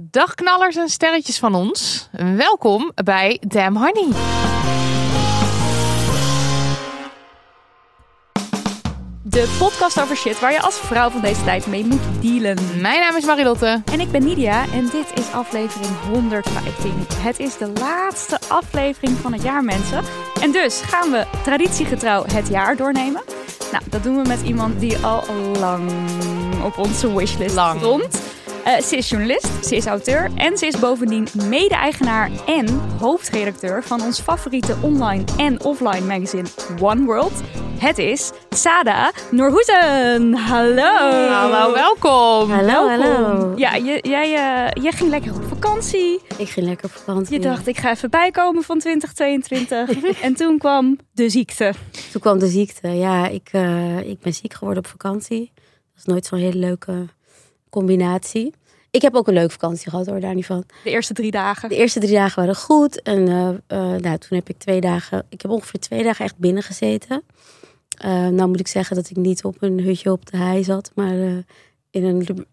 Dagknallers en sterretjes van ons. Welkom bij Damn Honey. De podcast over shit waar je als vrouw van deze tijd mee moet dealen. Mijn naam is Marilotte. En ik ben Nidia en dit is aflevering 115. Het is de laatste aflevering van het jaar, mensen. En dus gaan we traditiegetrouw het jaar doornemen. Nou, dat doen we met iemand die al lang op onze wishlist Lang. stond. Uh, ze is journalist, ze is auteur en ze is bovendien mede-eigenaar en hoofdredacteur van ons favoriete online en offline magazine One World. Het is Sada Noorhoezen. Hallo. Hallo, welkom. Hallo, Welkom. hallo. Ja, je, jij, eh, jij ging lekker op vakantie. Ik ging lekker op vakantie. Je dacht, ik ga even bijkomen van 2022. en toen kwam de ziekte. Toen kwam de ziekte. Ja, ik, eh, ik ben ziek geworden op vakantie. Dat is nooit zo'n hele leuke combinatie. Ik heb ook een leuke vakantie gehad hoor, daar niet van. De eerste drie dagen. De eerste drie dagen waren goed. En eh, eh, nou, toen heb ik twee dagen... Ik heb ongeveer twee dagen echt binnen gezeten. Eh, nou moet ik zeggen dat ik niet op een hutje op de hei zat. Maar in een lu-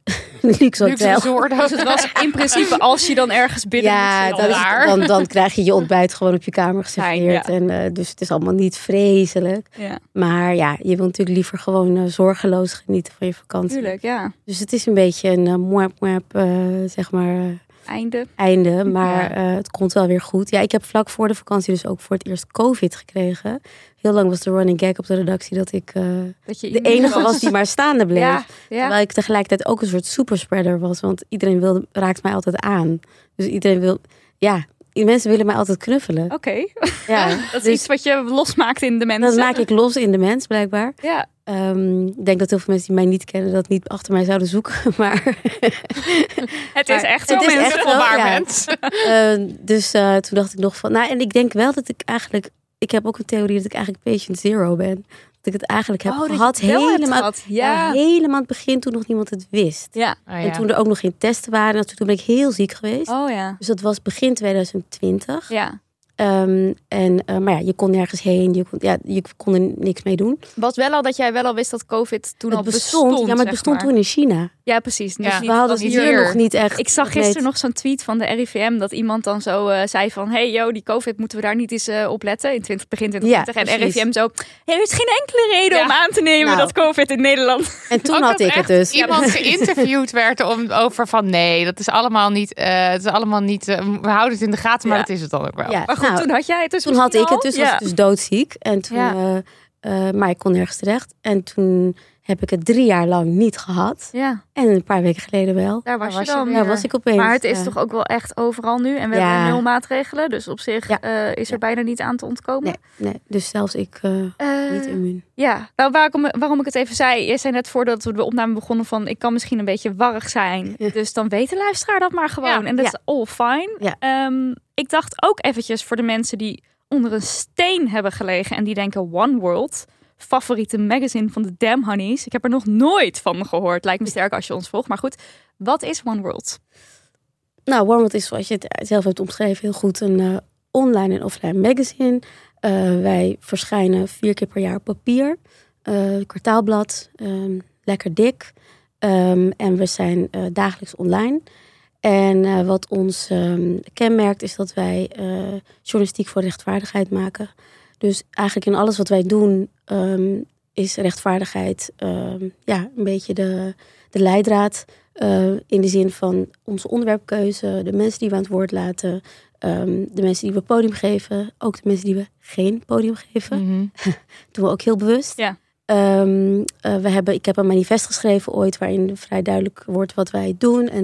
luxe hotel. Dus het was in principe als je dan ergens binnen ja, moet dan, is zitten. het- dan, dan krijg je je ontbijt gewoon op je kamer geserveerd. Fijn, en, eh, dus het is allemaal niet vreselijk. Ja, Maar ja, je wil natuurlijk liever gewoon eh, zorgeloos genieten van je vakantie. tuurlijk, ja. Dus het is een beetje een uh, mwap, eh, zeg maar, eh, Einde. einde. Maar Ja. eh, het komt wel weer goed. Ja, ik heb vlak voor de vakantie dus ook voor het eerst COVID gekregen. Heel lang was de running gag op de redactie dat ik eh, Dat je de enige was die maar staande bleef. Ja, ja. Terwijl ik tegelijkertijd ook een soort superspreader was. Want iedereen wilde, raakt mij altijd aan. Dus iedereen wil, ja, mensen willen mij altijd knuffelen. Oké, Ja, dat is dus iets wat je losmaakt in de mensen. dat maak ik los in de mens blijkbaar. Ja, Ehm, ik denk dat heel veel mensen die mij niet kennen dat niet achter mij zouden zoeken. Maar het is echt zo het is mensen. echt wel, Waar ja. mens. eh, dus eh, toen dacht ik nog van, nou en ik denk wel dat ik eigenlijk, ik heb ook een theorie dat ik eigenlijk patient zero ben. Dat ik het eigenlijk heb Oh, gehad helemaal, gehad. Ja. helemaal aan het begin toen nog niemand het wist. Ja. Oh, En toen er ook nog geen testen waren, en toen ben ik heel ziek geweest. Oh ja. Dus dat was begin 2020. Ja. Ehm, en, eh, maar ja, je kon nergens heen, je kon, ja, je kon er niks mee doen. Was wel al dat jij wel al wist dat COVID toen al bestond, ja, maar het bestond maar. toen in China. Ja, precies. Dus Ja. niet We hadden het hier. hier nog niet echt. Ik zag gisteren nog zo'n tweet van de RIVM dat iemand dan zo eh, zei van... hey yo, die COVID moeten we daar niet eens eh, op letten in 20, begin 2020. en precies. RIVM zo... er is geen enkele reden Ja. om aan te nemen Nou. dat COVID in Nederland... En toen had ik het dus. Iemand geïnterviewd werd om, over van nee, dat is allemaal niet. eh, het is allemaal niet. we houden het in de gaten, maar Ja. dat is het dan ook wel. Ja, Maar goed, nou, toen had jij het dus toen had ik het, dus was Ja. ik dus doodziek. En toen, Ja. eh, eh, maar ik kon nergens terecht. En toen heb ik het drie jaar lang niet gehad. Ja, En een paar weken geleden wel. daar was, Daar was je dan. weer. Ja, was ik opeens. Maar het is ja. toch ook wel echt overal nu. En we Ja. hebben nul maatregelen. Dus op zich Ja. eh, is er Ja. bijna niet aan te ontkomen. Nee, nee, dus zelfs ik eh, Eh, niet immuun. Ja, nou waarom, waarom ik het even zei. Je zei net voordat we de opname begonnen van... ik kan misschien een beetje warrig zijn. Ja. Dus dan weet de luisteraar dat maar gewoon. Ja. En dat Ja. is all fine. Ja. Ehm, ik dacht ook eventjes voor de mensen die onder een steen hebben gelegen... en die denken One World... favoriete magazine van de Damn Honeys. Ik heb er nog nooit van gehoord. Lijkt me sterk als je ons volgt. Maar goed, wat is One World? Nou, Warmond is zoals je het zelf hebt omschreven heel goed een eh, online en offline magazine. Eh, wij verschijnen vier keer per jaar op papier. Eh, kwartaalblad. Ehm, lekker dik. Ehm, en we zijn dagelijks online. En wat ons ehm, kenmerkt is dat wij journalistiek voor rechtvaardigheid maken. Dus eigenlijk in alles wat wij doen ehm, is rechtvaardigheid ehm, ja, een beetje de, de leidraad. Eh, in de zin van onze onderwerpkeuze, de mensen die we aan het woord laten, ehm, de mensen die we podium geven, ook de mensen die we geen podium geven. Mhm. doen we ook heel bewust. Ja. Eh, we hebben, ik heb een manifest geschreven ooit waarin vrij duidelijk wordt wat wij doen. En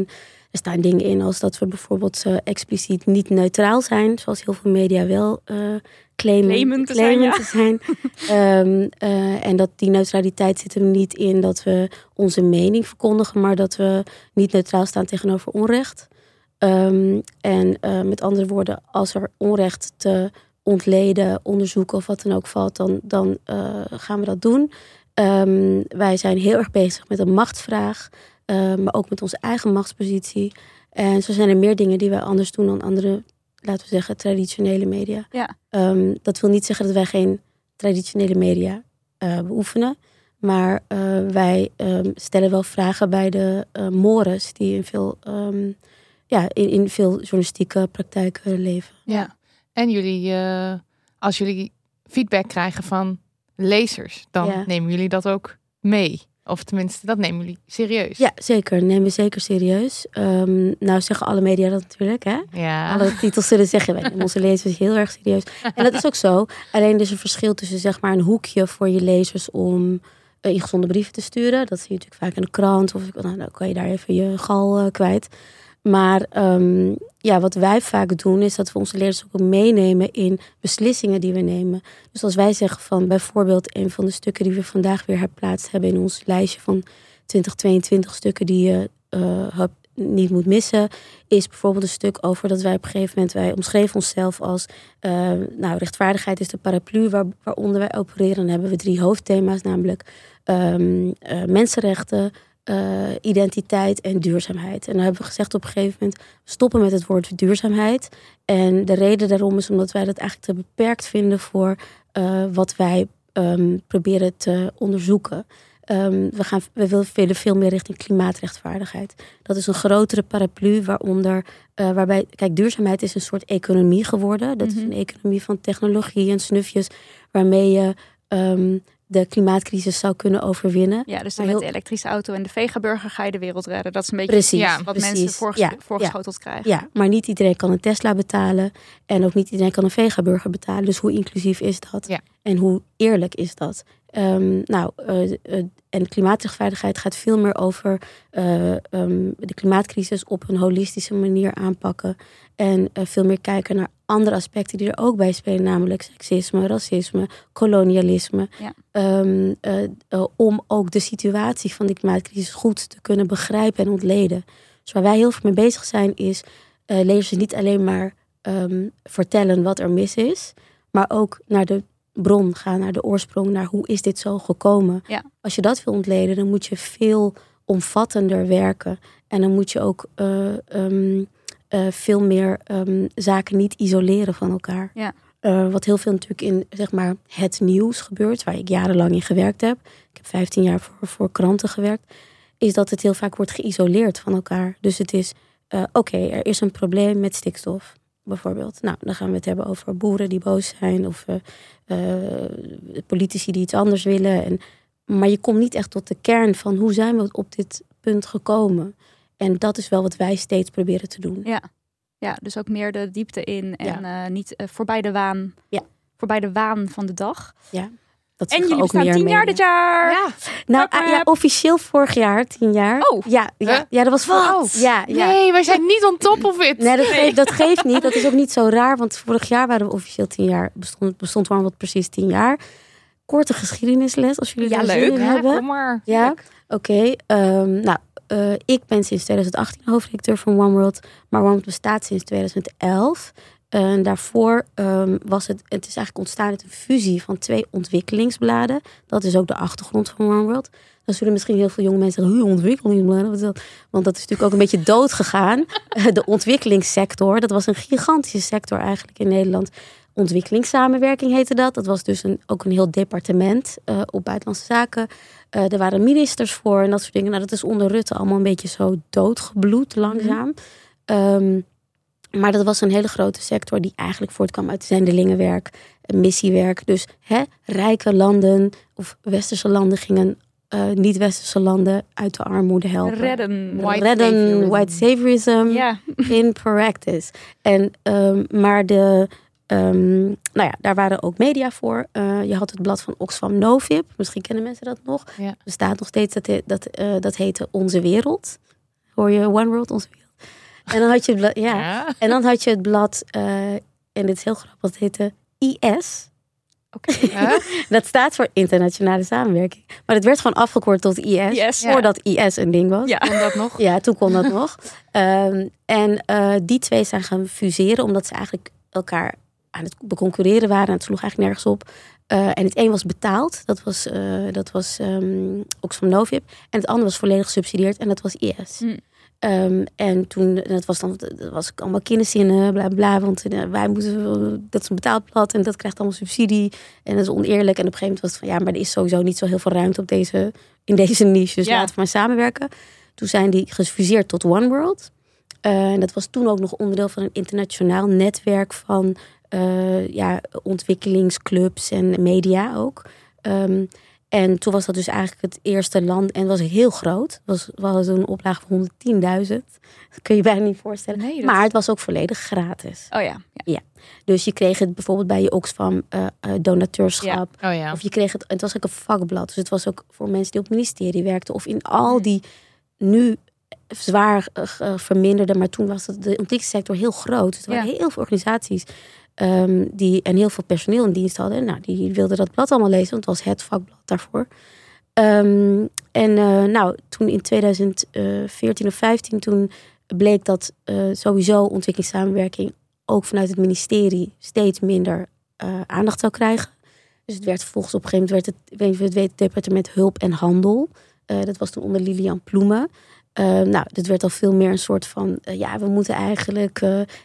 er staan dingen in als dat we bijvoorbeeld eh, expliciet niet neutraal zijn, zoals heel veel media wel claimen, Claimen te zijn, claimen ja. te zijn. Ehm, eh, en dat die neutraliteit zit hem niet in dat we onze mening verkondigen, maar dat we niet neutraal staan tegenover onrecht. Ehm, en eh, met andere woorden, als er onrecht te ontleden, onderzoeken of wat dan ook valt, dan, dan eh, gaan we dat doen. Ehm, wij zijn heel erg bezig met een machtsvraag, maar ook met onze eigen machtspositie. En zo zijn er meer dingen die wij anders doen dan andere, laten we zeggen, traditionele media. Ja. Ehm, dat wil niet zeggen dat wij geen traditionele media eh, beoefenen. Maar eh, wij ehm, stellen wel vragen bij de eh mores die in veel, ehm, ja, in, in veel journalistieke praktijken leven. Ja. En jullie, als jullie feedback krijgen van lezers, dan Ja. nemen jullie dat ook mee. Of tenminste, dat nemen jullie serieus. Ja, zeker. Nemen we zeker serieus. Ehm, nou zeggen alle media dat natuurlijk, hè? Ja. Alle titels zullen zeggen, wij nemen onze lezers heel erg serieus. En dat is ook zo. Alleen er is een verschil tussen zeg maar een hoekje voor je lezers om uh, ingezonde brieven te sturen. Dat zie je natuurlijk vaak in de krant. Of nou, dan kan je daar even je gal eh, kwijt. Maar ehm, ja, wat wij vaak doen is dat we onze lezers ook meenemen in beslissingen die we nemen. Dus als wij zeggen van bijvoorbeeld een van de stukken die we vandaag weer herplaatst hebben in ons lijstje van 2022 stukken die je eh, niet moet missen, is bijvoorbeeld een stuk over dat wij op een gegeven moment, wij omschreven onszelf als, eh, nou, rechtvaardigheid is de paraplu waar, waaronder wij opereren. Dan hebben we drie hoofdthema's, namelijk ehm, eh, mensenrechten, eh, identiteit en duurzaamheid. En dan hebben we gezegd op een gegeven moment, stoppen met het woord duurzaamheid. En de reden daarom is omdat wij dat eigenlijk te beperkt vinden voor eh, wat wij ehm, proberen te onderzoeken. Ehm, we, gaan, we willen willen veel meer richting klimaatrechtvaardigheid. Dat is een grotere paraplu waaronder, eh, waarbij, kijk, duurzaamheid is een soort economie geworden. Dat is Mhm. een economie van technologie en snufjes, waarmee je ehm, de klimaatcrisis zou kunnen overwinnen. Ja, dus Maar met de elektrische auto en de vegaburger ga je de wereld redden. Dat is een beetje Precies, ja, wat precies. mensen voorges- Ja, voorgeschoteld krijgen. Ja, maar niet iedereen kan een Tesla betalen. En ook niet iedereen kan een vegaburger betalen. Dus hoe inclusief is dat? En hoe eerlijk is dat? Ehm, nou, eh, eh, en klimaatrechtvaardigheid gaat veel meer over eh, ehm, de klimaatcrisis op een holistische manier aanpakken. En veel meer kijken naar andere aspecten die er ook bij spelen, namelijk seksisme, racisme, kolonialisme. Ja. Ehm, eh, eh, om ook de situatie van die klimaatcrisis goed te kunnen begrijpen en ontleden. Dus waar wij heel veel mee bezig zijn, is lezers niet alleen maar vertellen wat er mis is, maar ook naar de bron gaan, naar de oorsprong, naar hoe is dit zo gekomen. Ja. Als je dat wil ontleden, dan moet je veel omvattender werken. En dan moet je ook eh, ehm, eh, veel meer ehm, zaken niet isoleren van elkaar. Ja. Eh, wat heel veel natuurlijk in zeg maar, het nieuws gebeurt, waar ik jarenlang in gewerkt heb. Ik heb 15 jaar voor, voor kranten gewerkt. Is dat het heel vaak wordt geïsoleerd van elkaar. Dus het is, oké, er is een probleem met stikstof, bijvoorbeeld. Nou, dan gaan we het hebben over boeren die boos zijn. Of eh, eh, politici die iets anders willen. En, maar je komt niet echt tot de kern van hoe zijn we op dit punt gekomen. En dat is wel wat wij steeds proberen te doen. Ja. ja, dus ook meer de diepte in en eh, niet voorbij de waan. Ja. Voorbij de waan van de dag. Dat En jullie ook bestaan meer tien jaar dit jaar. Ja. Nou, ah, ja, officieel vorig jaar, tien jaar. Oh. Ja, ja, Huh? ja dat was voor. Wat? Ja, ja. Nee, wij zijn niet on top of it. Nee, dat, Geeft, dat geeft niet. Dat is ook niet zo raar, want vorig jaar waren we officieel tien jaar. Bestond, bestond Warmweld precies tien jaar. Korte geschiedenisles, als jullie Ja, leuk. zin in Ja, hebben. kom maar. Ja, oké. ehm, nou, eh, ik ben sinds 2018 hoofdredacteur van One World, maar One World bestaat sinds 2011. En daarvoor ehm, was het, het is eigenlijk ontstaan uit een fusie van twee ontwikkelingsbladen. Dat is ook de achtergrond van One World. Dan zullen misschien heel veel jonge mensen zeggen, "Huh, ontwikkelingsbladen, wat is dat? Want dat is natuurlijk ook een beetje dood gegaan. de ontwikkelingssector, dat was een gigantische sector eigenlijk in Nederland. ontwikkelingssamenwerking heette dat. Dat was dus een, ook een heel departement uh, op buitenlandse zaken. Uh, er waren ministers voor en dat soort dingen. Nou, dat is onder Rutte allemaal een beetje zo doodgebloed langzaam. Mm um, maar dat was een hele grote sector die eigenlijk voortkwam uit zendelingenwerk, missiewerk. Dus hè, rijke landen of westerse landen gingen uh, niet-westerse landen uit de armoede helpen. Redden. White Redden saviorism. white saviorism yeah. in practice. En, um, maar de, um, nou ja, daar waren ook media voor. Uh, je had het blad van Oxfam Novib. Misschien kennen mensen dat nog. Er bestaat nog steeds, dat, dat, uh, dat heette Onze Wereld. Hoor je One World, Onze Wereld? En dan had je het blad, ja. En dan had je het blad, uh, en dit is heel grappig, het heette IS. Oké. Okay. dat staat voor internationale samenwerking. Maar het werd gewoon afgekort tot IS. Yes, voordat IS een ding was. Ja, kon dat nog? Ja, toen kon dat nog. Um, en uh, die twee zijn gaan fuseren, omdat ze eigenlijk elkaar aan het beconcurreren waren. En het sloeg eigenlijk nergens op. Uh, en het een was betaald, dat was, uh, dat was um, Oxfam Novib. En het andere was volledig gesubsidieerd en dat was IS. Hm. Um, en toen, dat was dan, dat was ik allemaal kinderzinnen, bla bla. Want uh, wij moeten, dat is een betaald blad en dat krijgt allemaal subsidie. En dat is oneerlijk. En op een gegeven moment was het van ja, maar er is sowieso niet zo heel veel ruimte op deze, in deze niche. Dus ja. laten we maar samenwerken. Toen zijn die gefuseerd tot One World. Uh, en dat was toen ook nog onderdeel van een internationaal netwerk van uh, ja, ontwikkelingsclubs en media ook. Um, en toen was dat dus eigenlijk het eerste land. En het was heel groot. Was, we hadden een oplage van 110.000. Dat kun je bijna niet voorstellen. Nee, dat... Maar het was ook volledig gratis. Oh ja. Ja. Dus je kreeg het bijvoorbeeld bij je Oxfam uh, uh, donateurschap. Ja. Oh ja. Of je kreeg het, het was ook een vakblad. Dus het was ook voor mensen die op het ministerie werkten. Of in al die nu zwaar uh, verminderde. Maar toen was het de ontwikkelingssector heel groot. Dus er waren heel veel organisaties Um, die, en heel veel personeel in dienst hadden. Nou, die wilden dat blad allemaal lezen, want het was het vakblad daarvoor. Um, en uh, nou, toen in 2014 of 15, toen bleek dat uh, sowieso ontwikkelingssamenwerking ook vanuit het ministerie steeds minder uh, aandacht zou krijgen. Dus het werd vervolgens op een gegeven moment werd het, het departement hulp en handel. dat was toen onder Lilian Ploemen. Uh, nou, dit werd al veel meer een soort van, ja, we moeten eigenlijk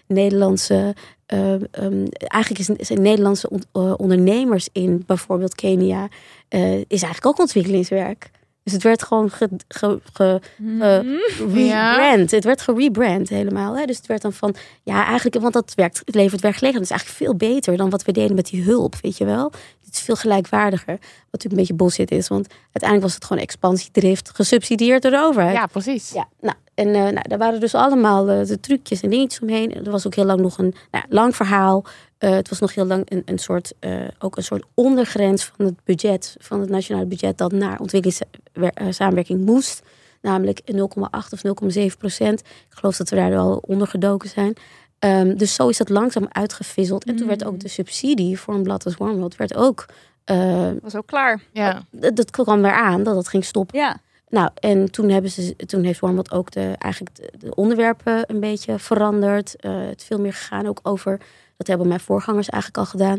Nederlandse, um, eigenlijk is, zijn Nederlandse on, ondernemers in bijvoorbeeld Kenia, is eigenlijk ook ontwikkelingswerk. Dus het werd gewoon ge, ge, ge, mm rebrand. Het werd gerebrand helemaal. Hè? Dus het werd dan van, ja, eigenlijk, want dat werkt, het levert werkgelegenheid. Dat is eigenlijk veel beter dan wat we deden met die hulp, weet je wel. Het is veel gelijkwaardiger. Wat natuurlijk een beetje bullshit is, want uiteindelijk was het gewoon expansiedrift gesubsidieerd door de overheid. Ja, precies. Ja, nou, en uh, nou, daar waren dus allemaal uh, de trucjes en dingetjes omheen. Er was ook heel lang nog een nou, lang verhaal. Uh, het was nog heel lang een, een soort, ook een soort ondergrens van het budget, van het nationale budget, dat naar ontwikkelingssamenwerking moest. Namelijk 0,8 of 0,7 procent. Ik geloof dat we daar al ondergedoken zijn. Um, dus zo is dat langzaam uitgevisseld. En toen werd ook de subsidie voor een blad als werd ook. Was ook klaar. Ja. Dat, dat kwam weer aan dat dat ging stoppen. Ja. Nou, en toen, hebben ze, toen heeft Warmond ook de, eigenlijk de, onderwerpen een beetje veranderd. Uh, het veel meer gegaan ook over, dat hebben mijn voorgangers eigenlijk al gedaan,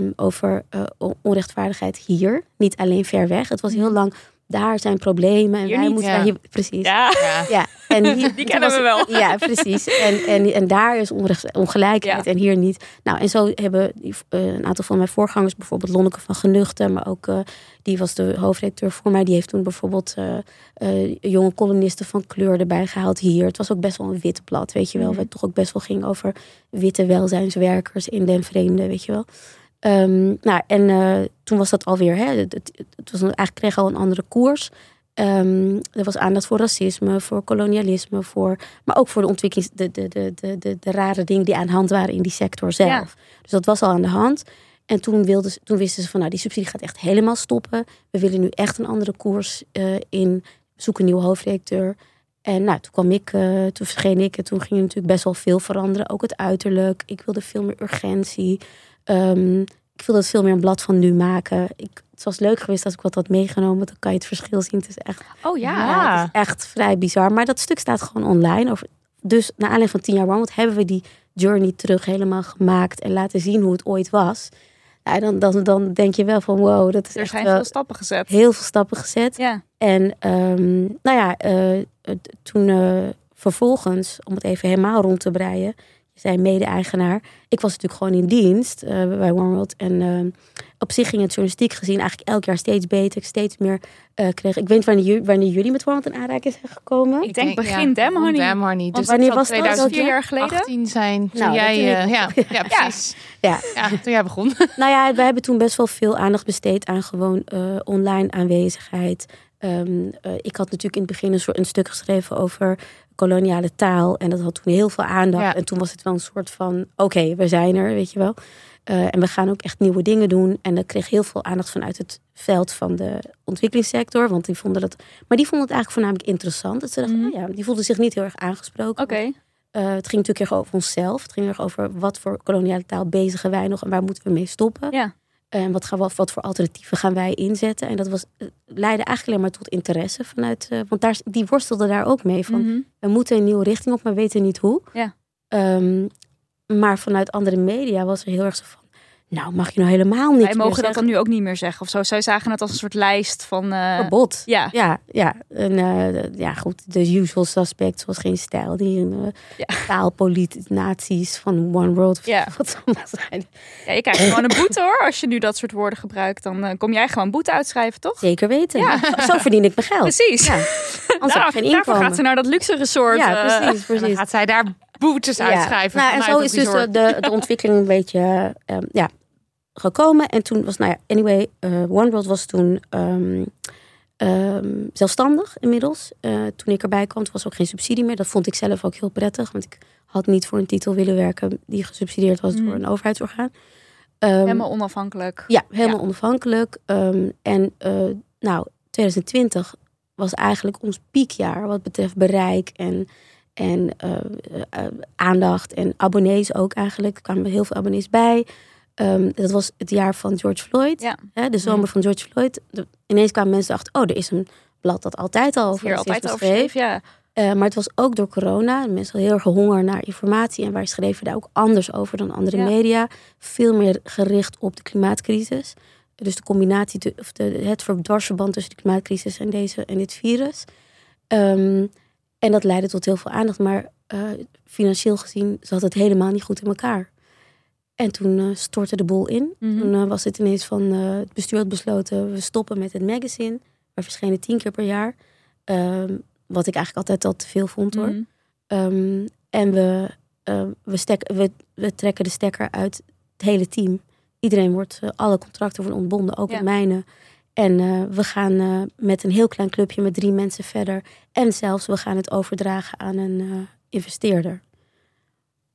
um, over uh, onrechtvaardigheid hier. Niet alleen ver weg. Het was heel lang daar zijn problemen. En hier wij niet, moeten ja. hier, precies. Ja. ja. En hier, Die kennen we wel. Ja, precies. En, en, en daar is onrecht, ongelijkheid Ja. en hier niet. Nou, en zo hebben die, eh, een aantal van mijn voorgangers, bijvoorbeeld Lonneke van Genuchten, maar ook eh, die was de hoofdredacteur voor mij. Die heeft toen bijvoorbeeld eh, eh, jonge columnisten van kleur erbij gehaald hier. Het was ook best wel een wit blad, weet je wel. Waar het toch ook best wel ging over witte welzijnswerkers in den vreemde, weet je wel. Ehm, nou, en eh, toen was dat alweer, hè, het, het, het was eigenlijk kreeg al een andere koers. Ehm, er was aandacht voor racisme, voor kolonialisme, voor, maar ook voor de ontwikkeling, de, de, de, de, de, de rare dingen die aan de hand waren in die sector zelf. Ja. Dus dat was al aan de hand. En toen, wilden ze, toen wisten ze van, nou, die subsidie gaat echt helemaal stoppen. We willen nu echt een andere koers eh, in. Zoek een nieuwe hoofdredacteur. En nou, toen kwam ik, eh, toen verscheen ik. En toen ging er natuurlijk best wel veel veranderen. Ook het uiterlijk. Ik wilde veel meer urgentie. Ehm, ik wilde het veel meer een blad van nu maken. Ik, het was leuk geweest als ik wat had meegenomen. want Dan kan je het verschil zien. Het is echt, Oh ja. ja, het is echt vrij bizar. Maar dat stuk staat gewoon online. Over, dus naar aanleiding van 10 jaar Warmond hebben we die journey terug helemaal gemaakt. En laten zien hoe het ooit was. Ja, dan, dan, dan denk je wel van wow, dat is Er echt zijn veel stappen gezet. heel veel stappen gezet. Ja. En ehm, nou ja, eh, toen eh, vervolgens, om het even helemaal rond te breien. Zijn mede-eigenaar. Ik was natuurlijk gewoon in dienst eh, bij OneWorld. En eh, op zich ging het journalistiek gezien eigenlijk elk jaar steeds beter. Ik steeds meer eh, kreeg. Ik weet niet wanneer, jullie- wanneer jullie met OneWorld in aanraking zijn gekomen. Ik denk begin Dem Honey. Dem Honey. Want Dus wanneer was zal dat? Dat is vier jaar geleden. 2018 zijn toen Nou, jij... ik- ja, ja, precies. Ja. Ja, toen jij begon. Nou ja, we hebben toen best wel veel aandacht besteed aan gewoon eh, online aanwezigheid. Ehm, eh, ik had natuurlijk in het begin een, soort, een stuk geschreven over koloniale taal. En dat had toen heel veel aandacht. Ja. En toen was het wel een soort van, oké, we zijn er, weet je wel. Eh, en we gaan ook echt nieuwe dingen doen. En dat kreeg heel veel aandacht vanuit het veld van de ontwikkelingssector. Want die vonden dat, maar die vonden het eigenlijk voornamelijk interessant. Dat ze dachten, Mhm. oh ja, die voelden zich niet heel erg aangesproken. Oké. Eh, het ging natuurlijk erg over onszelf. Het ging erg over wat voor koloniale taal bezigen wij nog en waar moeten we mee stoppen. Ja. En wat, gaan we, wat voor alternatieven gaan wij inzetten? En dat was, eh, leidde eigenlijk alleen maar tot interesse vanuit. eh, want daar, die worstelde daar ook mee. Van, Mhm. We moeten een nieuwe richting op, maar weten niet hoe. Ja. Ehm, maar vanuit andere media was er heel erg zo van. Nou, mag je nou helemaal niks Wij mogen dat dan nu ook niet meer zeggen of zo. Zij zagen het als een soort lijst van... eh, Verbod. ja. Ja, ja. En, eh, ja, goed. De usual suspects was geen stijl. Die uh, Ja. taalpolitisch van One World. of Ja. Wat ze allemaal zijn. ja, je krijgt gewoon een boete hoor. Als je nu dat soort woorden gebruikt, dan kom jij gewoon boete uitschrijven, toch? Zeker weten. Ja. Zo verdien ik mijn geld. Precies. Ja. Anders Nou, geen daarvoor inkomen. gaat ze naar dat luxe resort. Ja, eh, precies, Dan precies. gaat zij daar boetes uitschrijven. Nou, en zo is dus de, de, ontwikkeling een beetje eh, ja, gekomen. En toen was, nou ja, anyway, eh One World was toen ehm, ehm, zelfstandig inmiddels. Eh, toen ik erbij kwam, toen was ook geen subsidie meer. Dat vond ik zelf ook heel prettig, want ik had niet voor een titel willen werken die gesubsidieerd was door Mm. een overheidsorgaan. Ehm, Helemaal onafhankelijk. ja, helemaal Ja. onafhankelijk. Ehm, en eh, nou, 2020 was eigenlijk ons piekjaar wat betreft bereik en, en eh, eh, aandacht en abonnees ook eigenlijk. Er kwamen heel veel abonnees bij. Ehm, dat was het jaar van George Floyd, Ja. hè, de zomer Mhm. van George Floyd. De- ineens kwamen mensen dachten, oh, er is een blad dat altijd al over Hier altijd over schreef. ja. Eh, maar het was ook door corona. Mensen heel erg honger naar informatie. En wij schreven daar ook anders over dan andere Ja. media. Veel meer gericht op de klimaatcrisis. Dus de combinatie, of de, het ver- dwarsverband tussen de klimaatcrisis en, deze, en dit virus. Ehm, en dat leidde tot heel veel aandacht. Maar eh, financieel gezien zat het helemaal niet goed in elkaar. En toen eh, stortte de boel in. Mhm. Toen eh, was het ineens van het bestuur had besloten, we stoppen met het magazine. We verschenen tien keer per jaar. Ehm, wat ik eigenlijk altijd al te veel vond hoor. Mhm. Ehm, en we, eh, we, stek, we, we trekken de stekker uit het hele team. Iedereen wordt, alle contracten worden ontbonden, ook Ja. het mijne. En eh, we gaan eh, met een heel klein clubje met drie mensen verder. En zelfs we gaan het overdragen aan een eh, investeerder.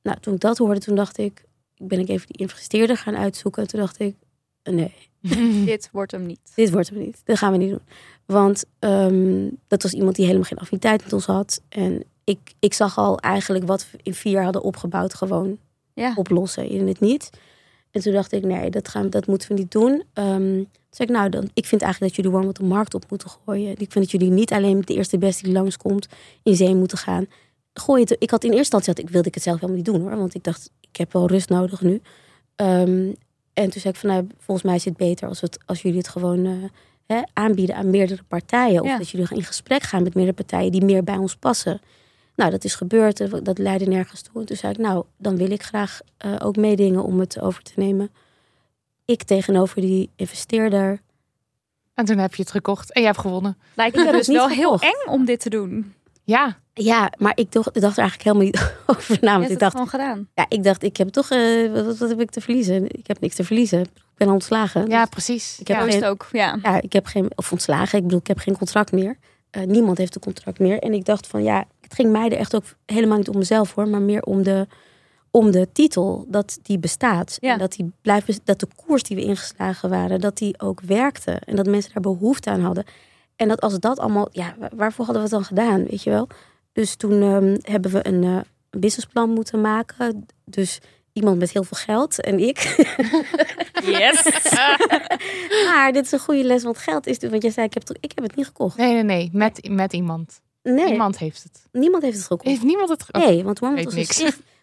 Nou, toen ik dat hoorde, toen dacht ik, ben ik even die investeerder gaan uitzoeken. En toen dacht ik, nee, Dit wordt hem niet. dit wordt hem niet. Dat gaan we niet doen. Want ehm, dat was iemand die helemaal geen affiniteit met ons had. En ik, ik zag al eigenlijk wat we in vier jaar hadden opgebouwd gewoon Ja. oplossen in het niet. En toen dacht ik, nee, dat, gaan, dat moeten we niet doen. Ehm, toen zei ik, nou, dan, ik vind eigenlijk dat jullie warm op de markt op moeten gooien. Ik vind dat jullie niet alleen met de eerste beste die langskomt in zee moeten gaan. Gooi het, ik had in eerste instantie, had, ik wilde ik het zelf helemaal niet doen hoor. Want ik dacht, ik heb wel rust nodig nu. Ehm, en toen zei ik van, nou, volgens mij is het beter als, het, als jullie het gewoon eh, hè, aanbieden aan meerdere partijen. Of Ja. dat jullie in gesprek gaan met meerdere partijen die meer bij ons passen. Nou, dat is gebeurd. Dat leidde nergens toe. En toen zei ik, nou, dan wil ik graag eh, ook meedingen om het over te nemen. Ik tegenover die investeerder. En toen heb je het gekocht en je hebt gewonnen. Lijkt Ik me dus het niet wel heel gekocht. eng om dit te doen. Ja, Ja, maar ik dacht, ik dacht er eigenlijk helemaal niet over na. Je Want hebt ik het dacht, gewoon gedaan. ja, ik dacht, ik heb toch, eh, wat, wat heb ik te verliezen? Ik heb niks te verliezen. Ik ben al ontslagen. ja Dus precies. Ik heb ja. Geen- ook. Ja. ja, ik heb geen, of ontslagen. Ik bedoel, ik heb geen contract meer. Eh, niemand heeft een contract meer. En ik dacht van, ja, het ging mij er echt ook helemaal niet om mezelf hoor, maar meer om de, om de titel dat die bestaat. Ja. En dat die blijft, dat de koers die we ingeslagen waren, dat die ook werkte en dat mensen daar behoefte aan hadden. En dat als dat allemaal, ja, wa- waarvoor hadden we het dan gedaan, weet je wel? Dus toen ehm, hebben we een, eh, een businessplan moeten maken. Dus iemand met heel veel geld en ik. Yes. maar dit is een goede les, want geld is, want jij zei, ik heb, het- ik heb het niet gekocht. Nee, nee, nee. Met, met iemand. Nee, Iemand heeft het. niemand heeft het gekocht. Heeft niemand het ge- Nee, want weet was, niks.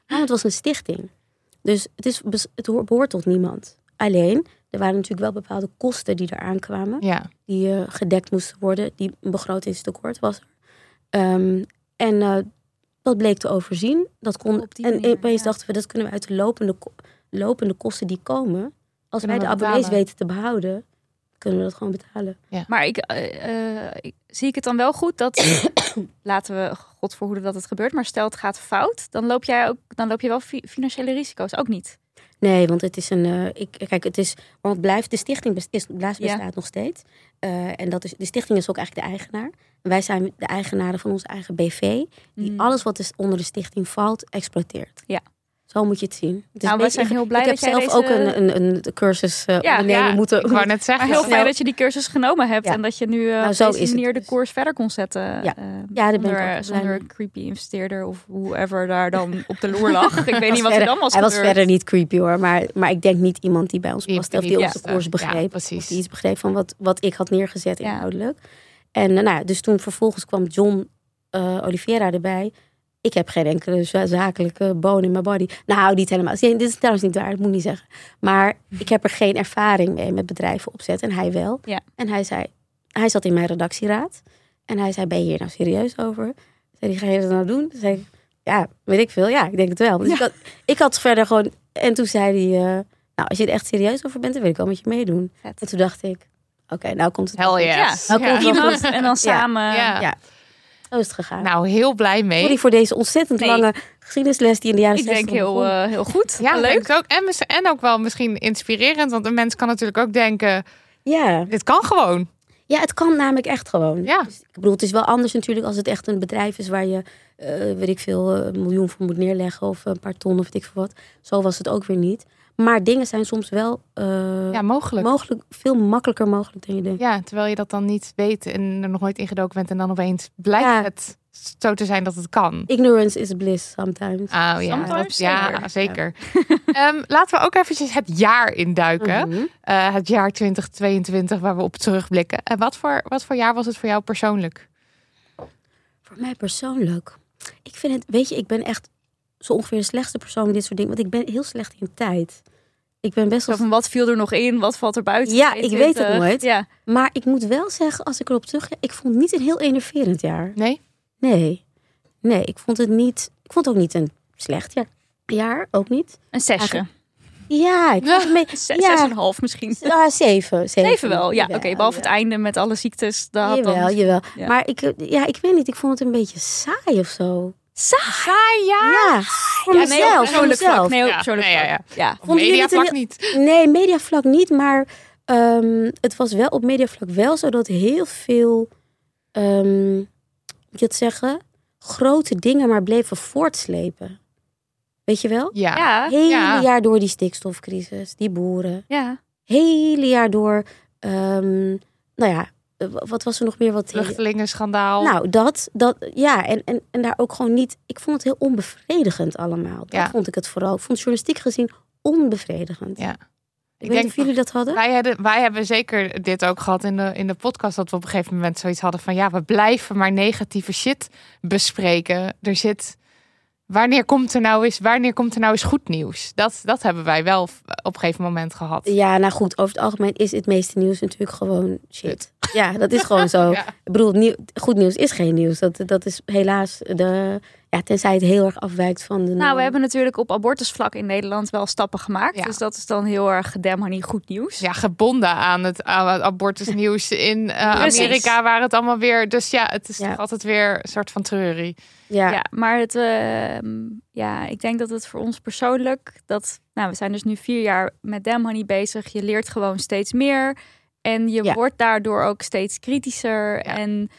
Sticht, Warmond was een stichting. Dus het, is, het hoort- behoort tot niemand. Alleen, er waren natuurlijk wel bepaalde kosten die eraan kwamen. Ja. Die eh, gedekt moesten worden. Die een begrotingstekort was er. Ehm, en eh, dat bleek te overzien. Dat kon, en opeens ja. dachten we, dat kunnen we uit de lopende, lopende kosten die komen. Als Kunnen wij de abonnees weten te behouden, kunnen we dat gewoon betalen. Maar ik, eh, eh, ik- zie ik het dan wel goed dat, laten we God verhoeden dat het gebeurt, maar stel het gaat fout, dan loop jij ook, dan loop je wel fi- financiële risico's ook niet. Nee, want het is een. eh, ik, kijk, het is. Want het blijft. De stichting best- is, Ja. bestaat nog steeds. Eh, en dat is, de stichting is ook eigenlijk de eigenaar. En wij zijn de eigenaren van onze eigen BV. Die Mm. alles wat dus onder de stichting valt, exploiteert. Ja. Zo moet je het zien. Het is Nou, beetje- zijn heel blij ik dat heb jij zelf deze- ook een, een, een cursus eh Ja, ondernemen ja, moeten. Ik wou net zeggen. Maar heel snel. fijn dat je die cursus genomen hebt Ja. en dat je nu eh Nou, op zo deze de dus. koers verder kon zetten. Ja. eh, Ja, daar ben ik zonder, ook blij zonder mee. een creepy investeerder of whoever daar dan op de loer lag. Ik weet niet wat er dan was Hij was verder niet creepy hoor. Maar, maar ik denk niet iemand die bij ons Die past. Of die die onze koers Ja, begreep. precies. Of die iets begreep van wat, wat ik had neergezet inhoudelijk. En nou, ja, dus toen vervolgens kwam John eh Oliveira erbij. Ik heb geen enkele za- zakelijke bone in mijn body. Nou, niet helemaal. Nee, dit is trouwens niet waar, dat moet ik niet zeggen. Maar ik heb er geen ervaring mee met bedrijven opzetten. En hij wel. Ja. En hij zei, hij zat in mijn redactieraad. En hij zei, ben je hier nou serieus over? Zei hij, ga je dat nou doen? Toen zei ik, ja, weet ik veel. Ja, ik denk het wel. Dus ik, had, ik had verder gewoon... En toen zei hij, eh, nou, als je er echt serieus over bent, dan wil ik wel met je meedoen. Vet. En toen dacht ik, oké, nou komt het. Hell yes. Ja, Nou, komt Iemand en dan samen. Ja. Ja. Zo is het gegaan. Nou, heel blij mee. Sorry voor deze ontzettend Nee. lange geschiedenisles die in de jaren Ik 60 denk heel, eh, heel goed. ja, leuk. ik ook. En ook wel misschien inspirerend. Want een mens kan natuurlijk ook denken, Ja. dit kan gewoon. ja, het kan namelijk echt gewoon. Ja. Dus, ik bedoel, het is wel anders natuurlijk als het echt een bedrijf is waar je, eh, weet ik veel, eh, een miljoen voor moet neerleggen of een paar ton of weet ik veel wat. Zo was het ook weer niet. Maar dingen zijn soms wel eh, Ja, mogelijk. mogelijk, veel makkelijker mogelijk dan je denkt. Ja, terwijl je dat dan niet weet en er nog nooit ingedoken bent. En dan opeens blijkt Ja. het zo te zijn dat het kan. Ignorance is bliss sometimes. Oh ja, Sometimes dat- ja zeker. zeker. Ehm, laten we ook eventjes het jaar induiken. Mhm. Eh, het jaar 2022 waar we op terugblikken. En wat voor, wat voor jaar was het voor jou persoonlijk? Voor mij persoonlijk. Ik vind het, weet je, ik ben echt zo ongeveer de slechtste persoon in dit soort dingen. Want ik ben heel slecht in tijd. Ik ben best wel. van wat viel er nog in, wat valt er buiten? Ja, ik weet het 22. nooit. Ja. Maar ik moet wel zeggen, als ik erop terug. Ik vond het niet een heel enerverend jaar. Nee? Nee. Nee, ik vond het niet. Ik vond het ook niet een slecht jaar. Jaar, ook niet. Een zesje. Ja, ik vond het mee. Zes, ja. zes en een half misschien. Ah, zeven. Zeven, Even wel, ja. Oké, Jawel, behalve het jawel. einde met alle ziektes. Dat had dan... Jawel, jawel. Ja. Maar ik, ja, ik weet niet, ik vond het een beetje saai of zo. Saai jaar? Ja, voor Ja, nee, op mezelf. vlak. mezelf. Nee, op Ja, persoonlijk ja, vlak. Ja. Een mediavlak niet. Nee, mediavlak niet, maar ehm, het was wel op mediavlak wel zo dat heel veel, ehm, moet je het zeggen, grote dingen maar bleven voortslepen. Weet je wel? Ja. Ja. Hele Ja. jaar door die stikstofcrisis, die boeren. ja. Hele jaar door, ehm, nou ja, wat was er nog meer wat... Vluchtelingenschandaal. Nou, dat, dat ja, en, en, en daar ook gewoon niet. Ik vond het heel onbevredigend allemaal. Dat Ja. vond ik het vooral. Ik vond journalistiek gezien onbevredigend. Ja. Ik, denk- of jullie dat hadden. Wij, hadden, wij hebben zeker dit ook gehad in de, in de podcast. Dat we op een gegeven moment zoiets hadden van... ja, we blijven maar negatieve shit bespreken. Er zit... Wanneer komt er nou eens, wanneer komt er nou eens goed nieuws? Dat, dat hebben wij wel op een gegeven moment gehad. Ja, nou goed, over het algemeen is het meeste nieuws natuurlijk gewoon shit. Ja, dat is gewoon zo. Ja. Ik bedoel, nieuw, goed nieuws is geen nieuws. Dat, dat is helaas de. Ja, tenzij het heel erg afwijkt van de. Nou, norm. we hebben natuurlijk op abortusvlak in Nederland wel stappen gemaakt. Ja. Dus dat is dan heel erg gedem, honey, goed nieuws. Ja, gebonden aan het, aan het abortusnieuws in eh. Amerika... waar het allemaal weer... Dus ja, het is Ja. toch altijd weer een soort van treurie. Ja, Ja, maar het, ehm, ja, ik denk dat het voor ons persoonlijk, dat, nou, we zijn dus nu vier jaar met Honey bezig. Je leert gewoon steeds meer en je Ja. wordt daardoor ook steeds kritischer. Ja. En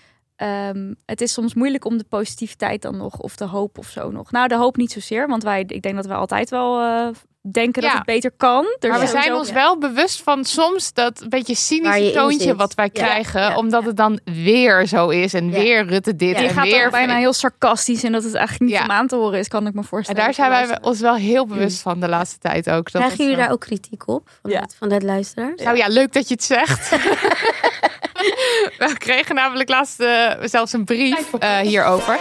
ehm, het is soms moeilijk om de positiviteit dan nog, of de hoop of zo nog. Nou, de hoop niet zozeer, want wij, ik denk dat we altijd wel eh, denken dat het beter kan. Er Maar we zijn ons wel bewust van soms dat een beetje cynische toontje wat wij Ja. krijgen. Ja. Omdat het dan weer zo is en Ja. weer Rutte dit en gaat weer... bijna heel sarcastisch en dat het eigenlijk niet Ja. om aan te horen is, kan ik me En voorstellen. daar zijn wij ons wel heel bewust van de laatste tijd ook. Dat Krijgen het, jullie daar ook kritiek op vanuit, Ja. vanuit luisteraars? Nou ja, leuk dat je het zegt. we kregen namelijk laatst eh, zelfs een brief eh, hierover.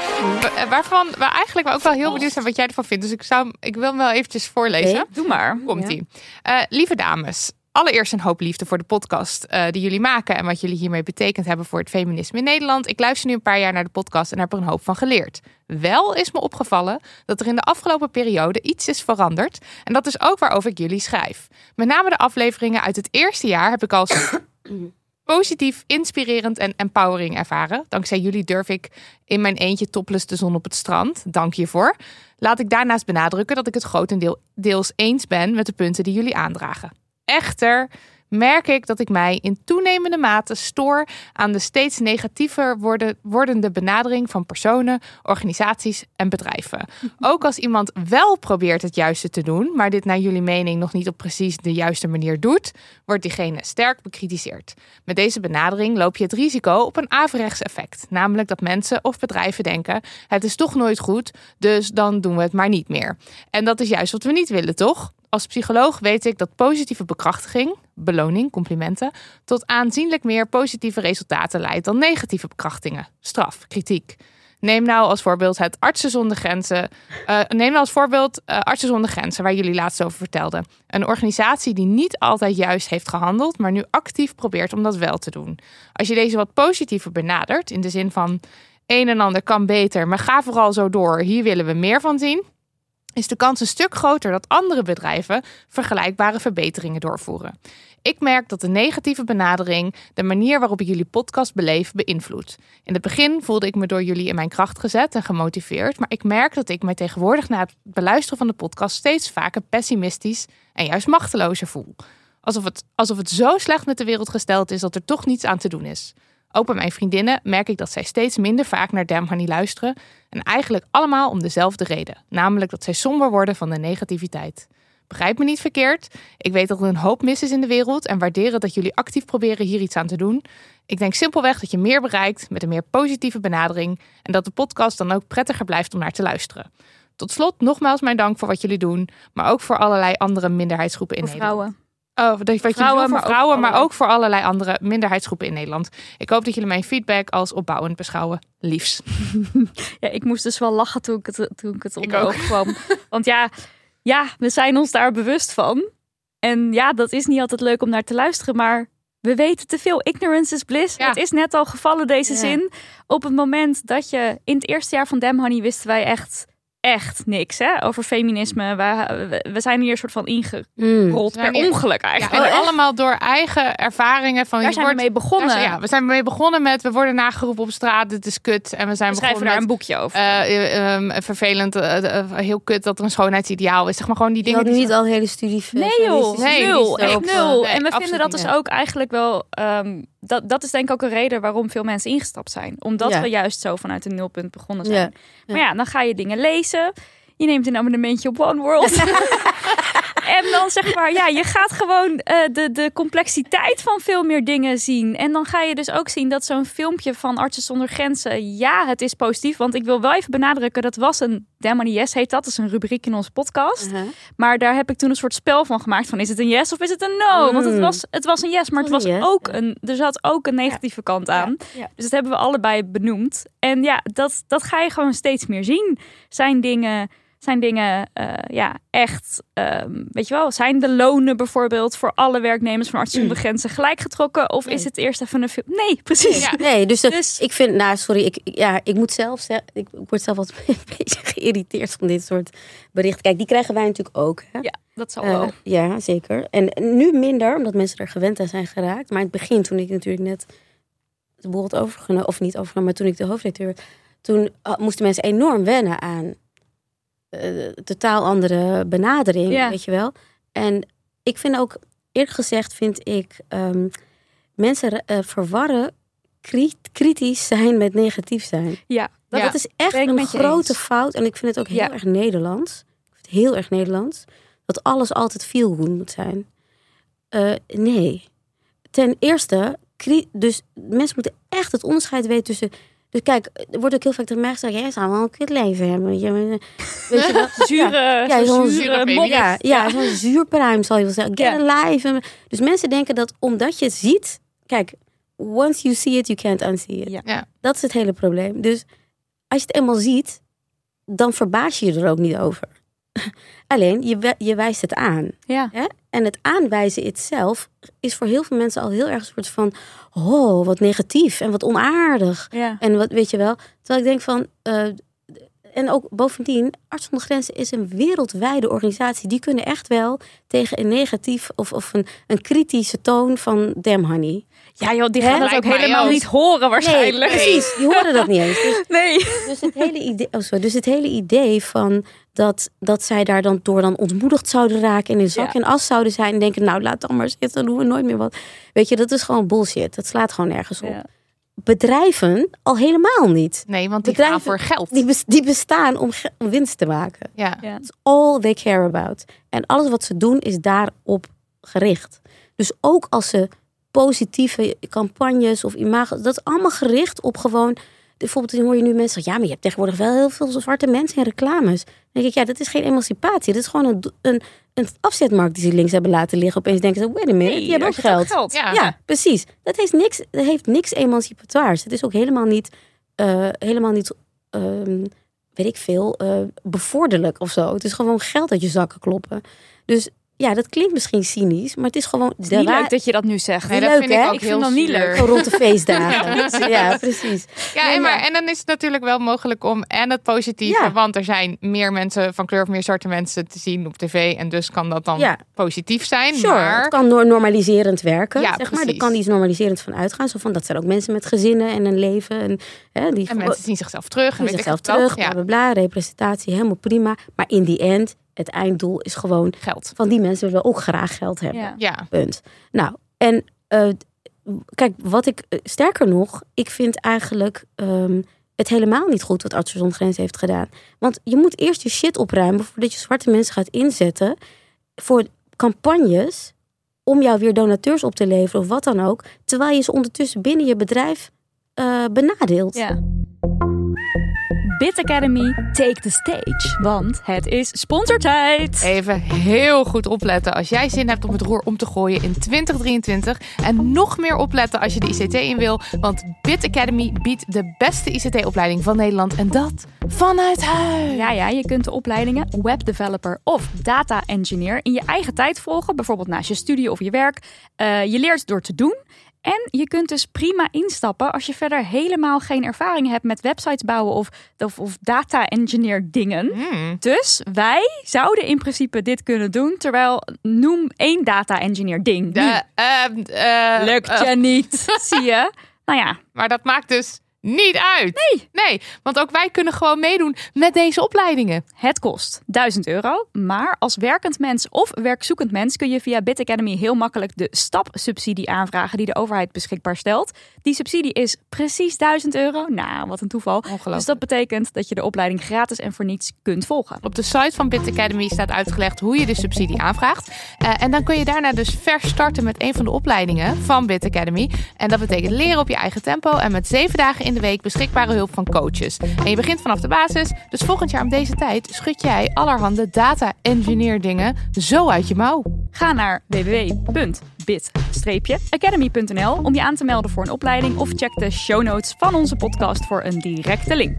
Eh, Waarvan we eigenlijk ook wel heel benieuwd zijn wat jij ervan vindt. Dus ik, zou, ik wil hem wel eventjes voorlezen. Doe maar. Komt ie. Eh, lieve dames, allereerst een hoop liefde voor de podcast die jullie maken en wat jullie hiermee betekend hebben voor het feminisme in Nederland. Ik luister nu een paar jaar naar de podcast en heb er een hoop van geleerd. Wel is me opgevallen dat er in de afgelopen periode iets is veranderd. En dat is ook waarover ik jullie schrijf. Met name de afleveringen uit het eerste jaar heb ik als positief, inspirerend en empowering ervaren. Dankzij jullie durf ik in mijn eentje topless de zon op het strand. Dank hiervoor. Laat ik daarnaast benadrukken dat ik het grotendeels eens ben met de punten die jullie aandragen. Echter merk ik dat ik mij in toenemende mate stoor aan de steeds negatiever worden, wordende benadering van personen, organisaties en bedrijven. Ook als iemand wel probeert het juiste te doen, maar dit naar jullie mening nog niet op precies de juiste manier doet, wordt diegene sterk bekritiseerd. Met deze benadering loop je het risico op een averechts effect, namelijk dat mensen of bedrijven denken: het is toch nooit goed, dus dan doen we het maar niet meer. En dat is juist wat we niet willen, toch? Als psycholoog weet ik dat positieve bekrachtiging, beloning, complimenten, tot aanzienlijk meer positieve resultaten leidt dan negatieve bekrachtingen, straf, kritiek. Neem nou als voorbeeld het Artsen zonder Grenzen. Uh, neem nou als voorbeeld uh, Artsen zonder Grenzen, waar jullie laatst over vertelden. Een organisatie die niet altijd juist heeft gehandeld, maar nu actief probeert om dat wel te doen. Als je deze wat positiever benadert, in de zin van een en ander kan beter, maar ga vooral zo door, hier willen we meer van zien is de kans een stuk groter dat andere bedrijven vergelijkbare verbeteringen doorvoeren. Ik merk dat de negatieve benadering de manier waarop ik jullie podcast beleef beïnvloedt. In het begin voelde ik me door jullie in mijn kracht gezet en gemotiveerd, maar ik merk dat ik mij tegenwoordig na het beluisteren van de podcast steeds vaker pessimistisch en juist machtelozer voel. Alsof het, alsof het zo slecht met de wereld gesteld is dat er toch niets aan te doen is. Ook bij mijn vriendinnen merk ik dat zij steeds minder vaak naar Damn Honey luisteren. En eigenlijk allemaal om dezelfde reden. Namelijk dat zij somber worden van de negativiteit. Begrijp me niet verkeerd. Ik weet dat er een hoop mis is in de wereld en waarderen dat jullie actief proberen hier iets aan te doen. Ik denk simpelweg dat je meer bereikt met een meer positieve benadering en dat de podcast dan ook prettiger blijft om naar te luisteren. Tot slot nogmaals mijn dank voor wat jullie doen, maar ook voor allerlei andere minderheidsgroepen in Nederland. Vrouwen. Oh, dat Vrouwen, je doet maar ook vrouwen, voor maar allerlei- ook voor allerlei andere minderheidsgroepen in Nederland. Ik hoop dat jullie mijn feedback als opbouwend beschouwen. Liefs. Ja, ik moest dus wel lachen toen ik het, toen ik het onder kwam. Want ja, ja, we zijn ons daar bewust van. En ja, dat is niet altijd leuk om naar te luisteren, maar we weten te veel. Ignorance is bliss. Ja. Het is net al gevallen, deze Ja. zin. Op het moment dat je in het eerste jaar van Damn Honey wisten wij echt, echt niks hè, over feminisme. We, we- we zijn hier een soort van ingerold Mm. We per hier- ongeluk Ja, eigenlijk. en Oh, allemaal door eigen ervaringen. Van, daar je zijn we wordt- mee begonnen. zijn- ja, we zijn mee begonnen met we worden nageroepen op straat. Dit is kut. En we zijn we begonnen daar een boekje over. eh, eh, ehm, vervelend, eh, heel kut dat er een schoonheidsideaal is. Zeg maar gewoon die Je dingen. had die niet al een hele studie Nee joh, Nee, nul, nul. en we nee, vinden dat dus ook eigenlijk wel, ehm, dat, dat is denk ik ook een reden waarom veel mensen ingestapt zijn. Omdat Ja. we juist zo vanuit een nulpunt begonnen zijn. Ja, Maar ja, dan ga je dingen lezen. Je neemt een abonnementje op One World. en dan zeg maar, ja, je gaat gewoon eh, de, de complexiteit van veel meer dingen zien. En dan ga je dus ook zien dat zo'n filmpje van Artsen zonder Grenzen, ja, het is positief. Want ik wil wel even benadrukken, dat was een Demony Yes heet dat. Dat is een rubriek in onze podcast. Uh-huh. Maar daar heb ik toen een soort spel van gemaakt van is het een yes of is het een no? Want het Mm. was, het was een yes, maar het Was yes, ook een, er zat ook een negatieve kant aan. Ja. Dus dat hebben we allebei benoemd. En ja, dat, dat ga je gewoon steeds meer zien. Zijn dingen, zijn dingen eh, ja, echt, ehm, weet je wel, zijn de lonen bijvoorbeeld voor alle werknemers van Artsen zonder Grenzen gelijk getrokken? Of is het eerst even een film? Nee, precies. Ja. Nee, dus, dat- Dus- ik vind, nou sorry, ik, ja, ik moet zelf ik, ik word zelf altijd een beetje geïrriteerd van dit soort berichten. Kijk, die krijgen wij natuurlijk ook. Hè? Ja, dat zal Eh, wel. ja, zeker. En nu minder, omdat mensen er gewend aan zijn geraakt. Maar in het begin, toen ik natuurlijk net de boel had overgenomen, of niet overgenomen, maar toen ik de hoofdredacteur werd, toen moesten mensen enorm wennen aan eh, totaal andere benadering, weet je wel. En ik vind ook, eerlijk gezegd, vind ik ehm, mensen eh, verwarren kri- kritisch zijn met negatief zijn. Ja, Dat, Ja, dat is echt ben een grote fout. En ik vind het ook heel Ja. erg Nederlands. Ik vind het heel erg Nederlands. Dat alles altijd feel good moet zijn. Eh, nee. Ten eerste, dus mensen moeten echt het onderscheid weten tussen... Dus kijk, er wordt ook heel vaak tegen mij gezegd... Jij zou wel een kut leven hebben. weet je. Weet je wel? Zure, Ja, zo'n zure. Ja, ja, zo'n zuurpruim zal je wel zeggen. Get alive. Dus mensen denken dat omdat je het ziet... Kijk, once you see it, you can't unsee it. Ja. Dat is het hele probleem. Dus als je het eenmaal ziet, dan verbaas je je er ook niet over. Alleen, je, je wijst het aan. Ja. Hè? En het aanwijzen itself is voor heel veel mensen al heel erg een soort van... Oh, wat negatief en wat onaardig. Ja. En wat weet je wel. Terwijl ik denk van. eh, en ook bovendien, Arts zonder Grenzen is een wereldwijde organisatie. Die kunnen echt wel tegen een negatief of, of een, een kritische toon van Damn Honey. Ja joh, die gaan dat ook helemaal niet horen waarschijnlijk. Nee, precies. Die horen dat niet eens. Dus, Nee. dus, het hele idee, oh sorry, dus het hele idee van dat, dat zij daar dan door dan ontmoedigd zouden raken en in zak Ja. en as zouden zijn en denken, nou laat dan maar zitten, dan doen we nooit meer wat. Weet je, dat is gewoon bullshit. Dat slaat gewoon nergens op. Ja. Bedrijven al helemaal niet. Nee, want die Bedrijven- gaan voor geld. Die, die bestaan om, om winst te maken. Ja. Ja. That's all they care about. En alles wat ze doen is daarop gericht. Dus ook als ze positieve campagnes of imago, dat is allemaal gericht op gewoon. Bijvoorbeeld dan hoor je nu mensen zeggen, ja, maar je hebt tegenwoordig wel heel veel zwarte mensen in reclames. Dan denk ik, ja, dat is geen emancipatie. Dat is gewoon een, een, een afzetmarkt die ze links hebben laten liggen. Opeens denken ze, wait a minute, die hebben ook het geld. Ja. Ja, precies. Dat heeft niks, dat heeft niks emancipatoirs. Het is ook helemaal niet, eh, helemaal niet ehm, weet ik veel, eh, bevorderlijk of zo. Het is gewoon geld uit je zakken kloppen. Dus ja, dat klinkt misschien cynisch, maar het is gewoon Het is niet leuk dat je dat nu zegt. Nee, dat leuk, vind ik hè? ook Ik heel vind niet leuk. Gewoon rond de feestdagen. ja, precies. Ja, Nee, en, maar, en dan is het natuurlijk wel mogelijk om en het positieve, Ja. want er zijn meer mensen van kleur of meer zwarte mensen te zien op tv en dus kan dat dan Ja. positief zijn. Sure, maar het kan nor- normaliserend werken. Ja, zeg maar. Er precies. kan iets normaliserend van uitgaan. Zo van, dat zijn ook mensen met gezinnen en een leven. En, hè, die en mensen zien zichzelf terug. En zien ik zichzelf terug, bla Ja, bla bla, representatie, helemaal prima. Maar in die end, het einddoel is gewoon... geld. van die mensen willen we ook graag geld hebben. Ja. Ja, Punt. Nou, en eh, kijk, wat ik eh, sterker nog, ik vind eigenlijk ehm, het helemaal niet goed wat Artsen zonder Grenzen heeft gedaan. Want je moet eerst je shit opruimen voordat je zwarte mensen gaat inzetten voor campagnes om jou weer donateurs op te leveren of wat dan ook, terwijl je ze ondertussen binnen je bedrijf eh, benadeelt. Ja. Bit Academy, take the stage. Want het is sponsortijd. even heel goed opletten als jij zin hebt om het roer om te gooien in 2023. En nog meer opletten als je de ICT in wil. Want Bit Academy biedt de beste ICT-opleiding van Nederland. En dat vanuit huis. Ja, ja, je kunt de opleidingen webdeveloper of data engineer in je eigen tijd volgen. Bijvoorbeeld naast je studie of je werk. Eh, je leert door te doen. En je kunt dus prima instappen als je verder helemaal geen ervaring hebt met websites bouwen of, of, of data engineer dingen. Hmm. Dus wij zouden in principe dit kunnen doen. Terwijl noem één data engineer ding. De, ehm, eh, Lukt eh, je niet. Zie je? Nou ja, maar dat maakt dus niet uit. Nee. Nee, want ook wij kunnen gewoon meedoen met deze opleidingen. Het kost 1000 euro, maar als werkend mens of werkzoekend mens kun je via Bit Academy heel makkelijk de stapsubsidie aanvragen die de overheid beschikbaar stelt. Die subsidie is precies 1000 euro. Nou, wat een toeval. Dus dat betekent dat je de opleiding gratis en voor niets kunt volgen. Op de site van Bit Academy staat uitgelegd hoe je de subsidie aanvraagt. Eh, en dan kun je daarna dus vers starten met een van de opleidingen van Bit Academy. En dat betekent leren op je eigen tempo en met zeven dagen in de week beschikbare hulp van coaches. En je begint vanaf de basis, dus volgend jaar om deze tijd schud jij allerhande data engineer dingen zo uit je mouw. Ga naar www.bit-academy.nl om je aan te melden voor een opleiding of check de show notes van onze podcast voor een directe link.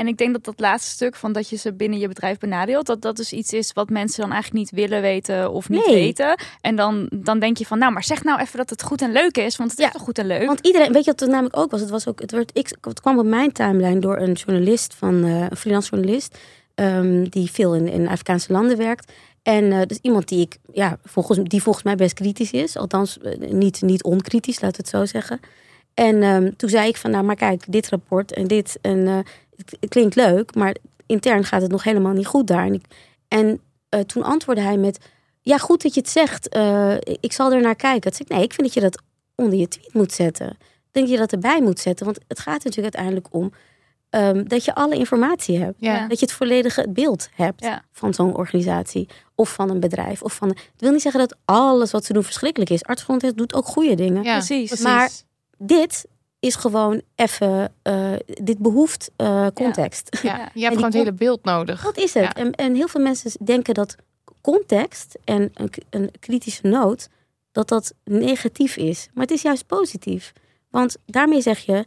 En ik denk dat dat laatste stuk van dat je ze binnen je bedrijf benadeelt, dat dat dus iets is wat mensen dan eigenlijk niet willen weten of niet Nee. weten. En dan, dan denk je van, nou, maar zeg nou even dat het goed en leuk is, want het Ja, is toch goed en leuk. Want iedereen, weet je wat het namelijk ook was? Het, was ook, het, werd, ik, het kwam op mijn timeline door een journalist, van, eh, een freelance journalist, ehm, die veel in, in Afrikaanse landen werkt. En eh dus iemand die ik, ja, volgens, die volgens mij best kritisch is. Althans, eh, niet, niet onkritisch, laat het zo zeggen. En ehm, toen zei ik van, nou maar kijk, dit rapport en dit. En het, het klinkt leuk, maar intern gaat het nog helemaal niet goed daar. En, ik, en eh, toen antwoordde hij met, ja goed dat je het zegt, eh, ik zal er naar kijken. Toen zei ik, nee, ik vind dat je dat onder je tweet moet zetten. Ik denk dat je dat erbij moet zetten. Want het gaat natuurlijk uiteindelijk om ehm, dat je alle informatie hebt. Ja. Dat je het volledige beeld hebt Ja. van zo'n organisatie. Of van een bedrijf. Of van, het wil niet zeggen dat alles wat ze doen verschrikkelijk is. Artsgrondwet doet ook goede dingen. Ja, Precies. Maar- Dit is gewoon even... eh, dit behoeft eh, context. Ja, je hebt gewoon het hele beeld nodig. Dat is het. Ja. En, en heel veel mensen denken dat context en een, een kritische noot, dat dat negatief is. Maar het is juist positief. Want daarmee zeg je,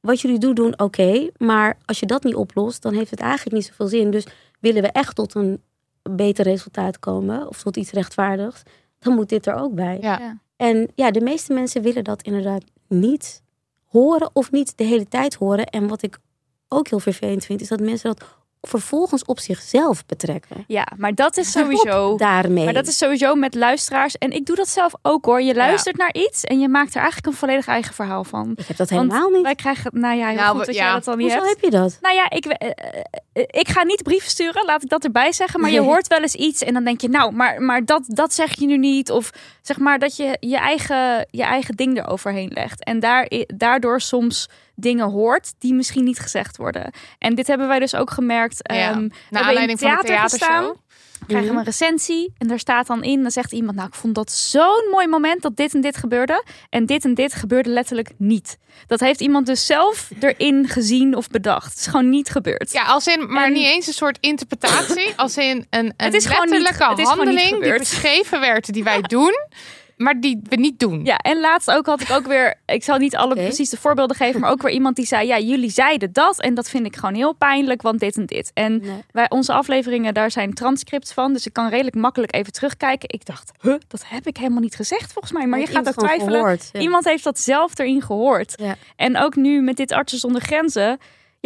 wat jullie doen, doen oké. maar als je dat niet oplost, dan heeft het eigenlijk niet zoveel zin. Dus willen we echt tot een beter resultaat komen of tot iets rechtvaardigs, dan moet dit er ook bij. Ja. En ja, de meeste mensen willen dat inderdaad niet horen of niet de hele tijd horen. En wat ik ook heel vervelend vind, is dat mensen dat vervolgens op zichzelf betrekken. Ja, maar dat is Stop sowieso. daarmee. Maar dat is sowieso met luisteraars. En ik doe dat zelf ook hoor. Je luistert naar iets en je maakt er eigenlijk een volledig eigen verhaal van. Ik heb dat Want helemaal niet. Wij krijgen, nou ja, heel Nou, goed we- dat ja. jij dat dan niet Hoezo hebt. heb je dat? Nou ja, ik, eh, eh, ik ga niet brieven sturen, laat ik dat erbij zeggen. Maar je hoort wel eens iets en dan denk je, nou, maar, maar dat, dat zeg je nu niet. Of zeg maar dat je je eigen, je eigen ding eroverheen legt. En daar, daardoor soms dingen hoort die misschien niet gezegd worden. En dit hebben wij dus ook gemerkt. Ja. ehm, Naar aanleiding van de theatershow. krijgen we een recensie en daar staat dan in, dan zegt iemand, nou ik vond dat zo'n mooi moment dat dit en dit gebeurde en dit en dit gebeurde letterlijk niet. Dat heeft iemand dus zelf erin gezien of bedacht. Het is gewoon niet gebeurd. Ja, als in, maar En- niet eens een soort interpretatie. Als in een, een Het is niet- letterlijke het is gewoon niet handeling die beschreven werd, die wij doen, maar die we niet doen. Ja, en laatst ook had ik ook weer, ik zal niet alle precies de voorbeelden geven, maar ook weer iemand die zei, ja, jullie zeiden dat en dat vind ik gewoon heel pijnlijk, want dit en dit. En Nee. wij, onze afleveringen, daar zijn transcripts van, dus ik kan redelijk makkelijk even terugkijken. Ik dacht, huh, dat heb ik helemaal niet gezegd volgens mij, maar je gaat ook twijfelen. gehoord, ja. Iemand heeft dat zelf erin gehoord. Ja. En ook nu met dit Artsen zonder Grenzen.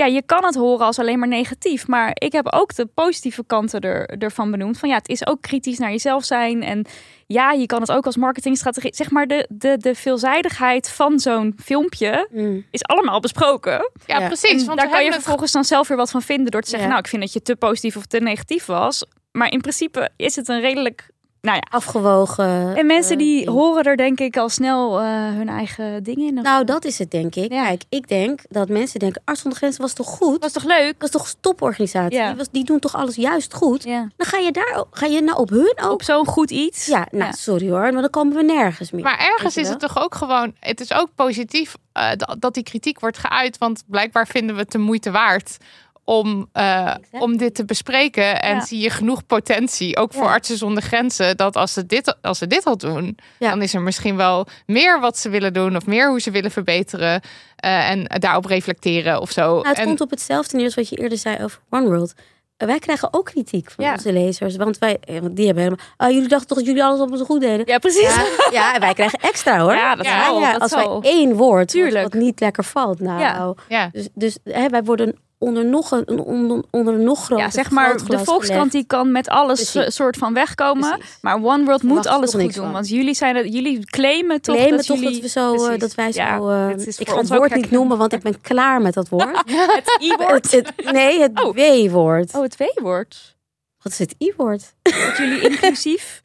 Ja, je kan het horen als alleen maar negatief. Maar ik heb ook de positieve kanten er, ervan benoemd. Van ja, het is ook kritisch naar jezelf zijn. En ja, je kan het ook als marketingstrategie. Zeg maar, de, de, de veelzijdigheid van zo'n filmpje Mm. is allemaal besproken. Ja, Ja. precies. En Want daar kan je het vervolgens dan zelf weer wat van vinden. Door te zeggen, Ja. nou, ik vind dat je te positief of te negatief was. Maar in principe is het een redelijk... Nou ja, Afgewogen. en mensen eh, die horen er denk ik al snel eh, hun eigen dingen in. Nou, dat is het denk ik. Ja. Kijk, ik denk dat mensen denken, Arts zonder Grenzen was toch goed? was toch leuk? was toch een toporganisatie? Ja. Die, was, die doen toch alles juist goed? Ja. Dan ga je daar, ga je nou op hun ook? Op zo'n goed iets. Ja, nou Ja. sorry hoor, maar dan komen we nergens meer. Maar ergens is het toch ook gewoon. Het is ook positief eh, dat, dat die kritiek wordt geuit. Want blijkbaar vinden we het de moeite waard om, eh, om dit te bespreken. En Ja. zie je genoeg potentie, ook voor Ja. artsen zonder grenzen, dat als ze dit, als ze dit al doen, Ja. dan is er misschien wel meer wat ze willen doen of meer hoe ze willen verbeteren. eh, en daarop reflecteren of zo. Nou, het en, komt op hetzelfde neer als wat je eerder zei over One World. Eh, Wij krijgen ook kritiek van onze lezers. Want wij, want die hebben helemaal. Ah, jullie dachten toch dat jullie alles op zo goed deden? Ja, precies. Ja, en wij krijgen extra hoor. Ja, dat dat als zal. wij één woord wat, wat niet lekker valt. Nou, dus, dus hè, wij worden onder nog een onder, onder nog groter Ja, zeg maar, de Volkskrant gelegd. die kan met alles Precies. eh, soort van wegkomen. Precies. Maar One World moet alles goed doen. van. Want jullie, zijn het, jullie claimen toch claimen dat toch jullie... dat we zo, eh, Precies. dat wij zo. Ja, eh, ik ga het woord niet noemen, want ik ben klaar met dat woord. Het I-woord. Het- nee, het Oh. W-woord. Oh, het W-woord. Wat is het I-woord? Dat jullie inclusief...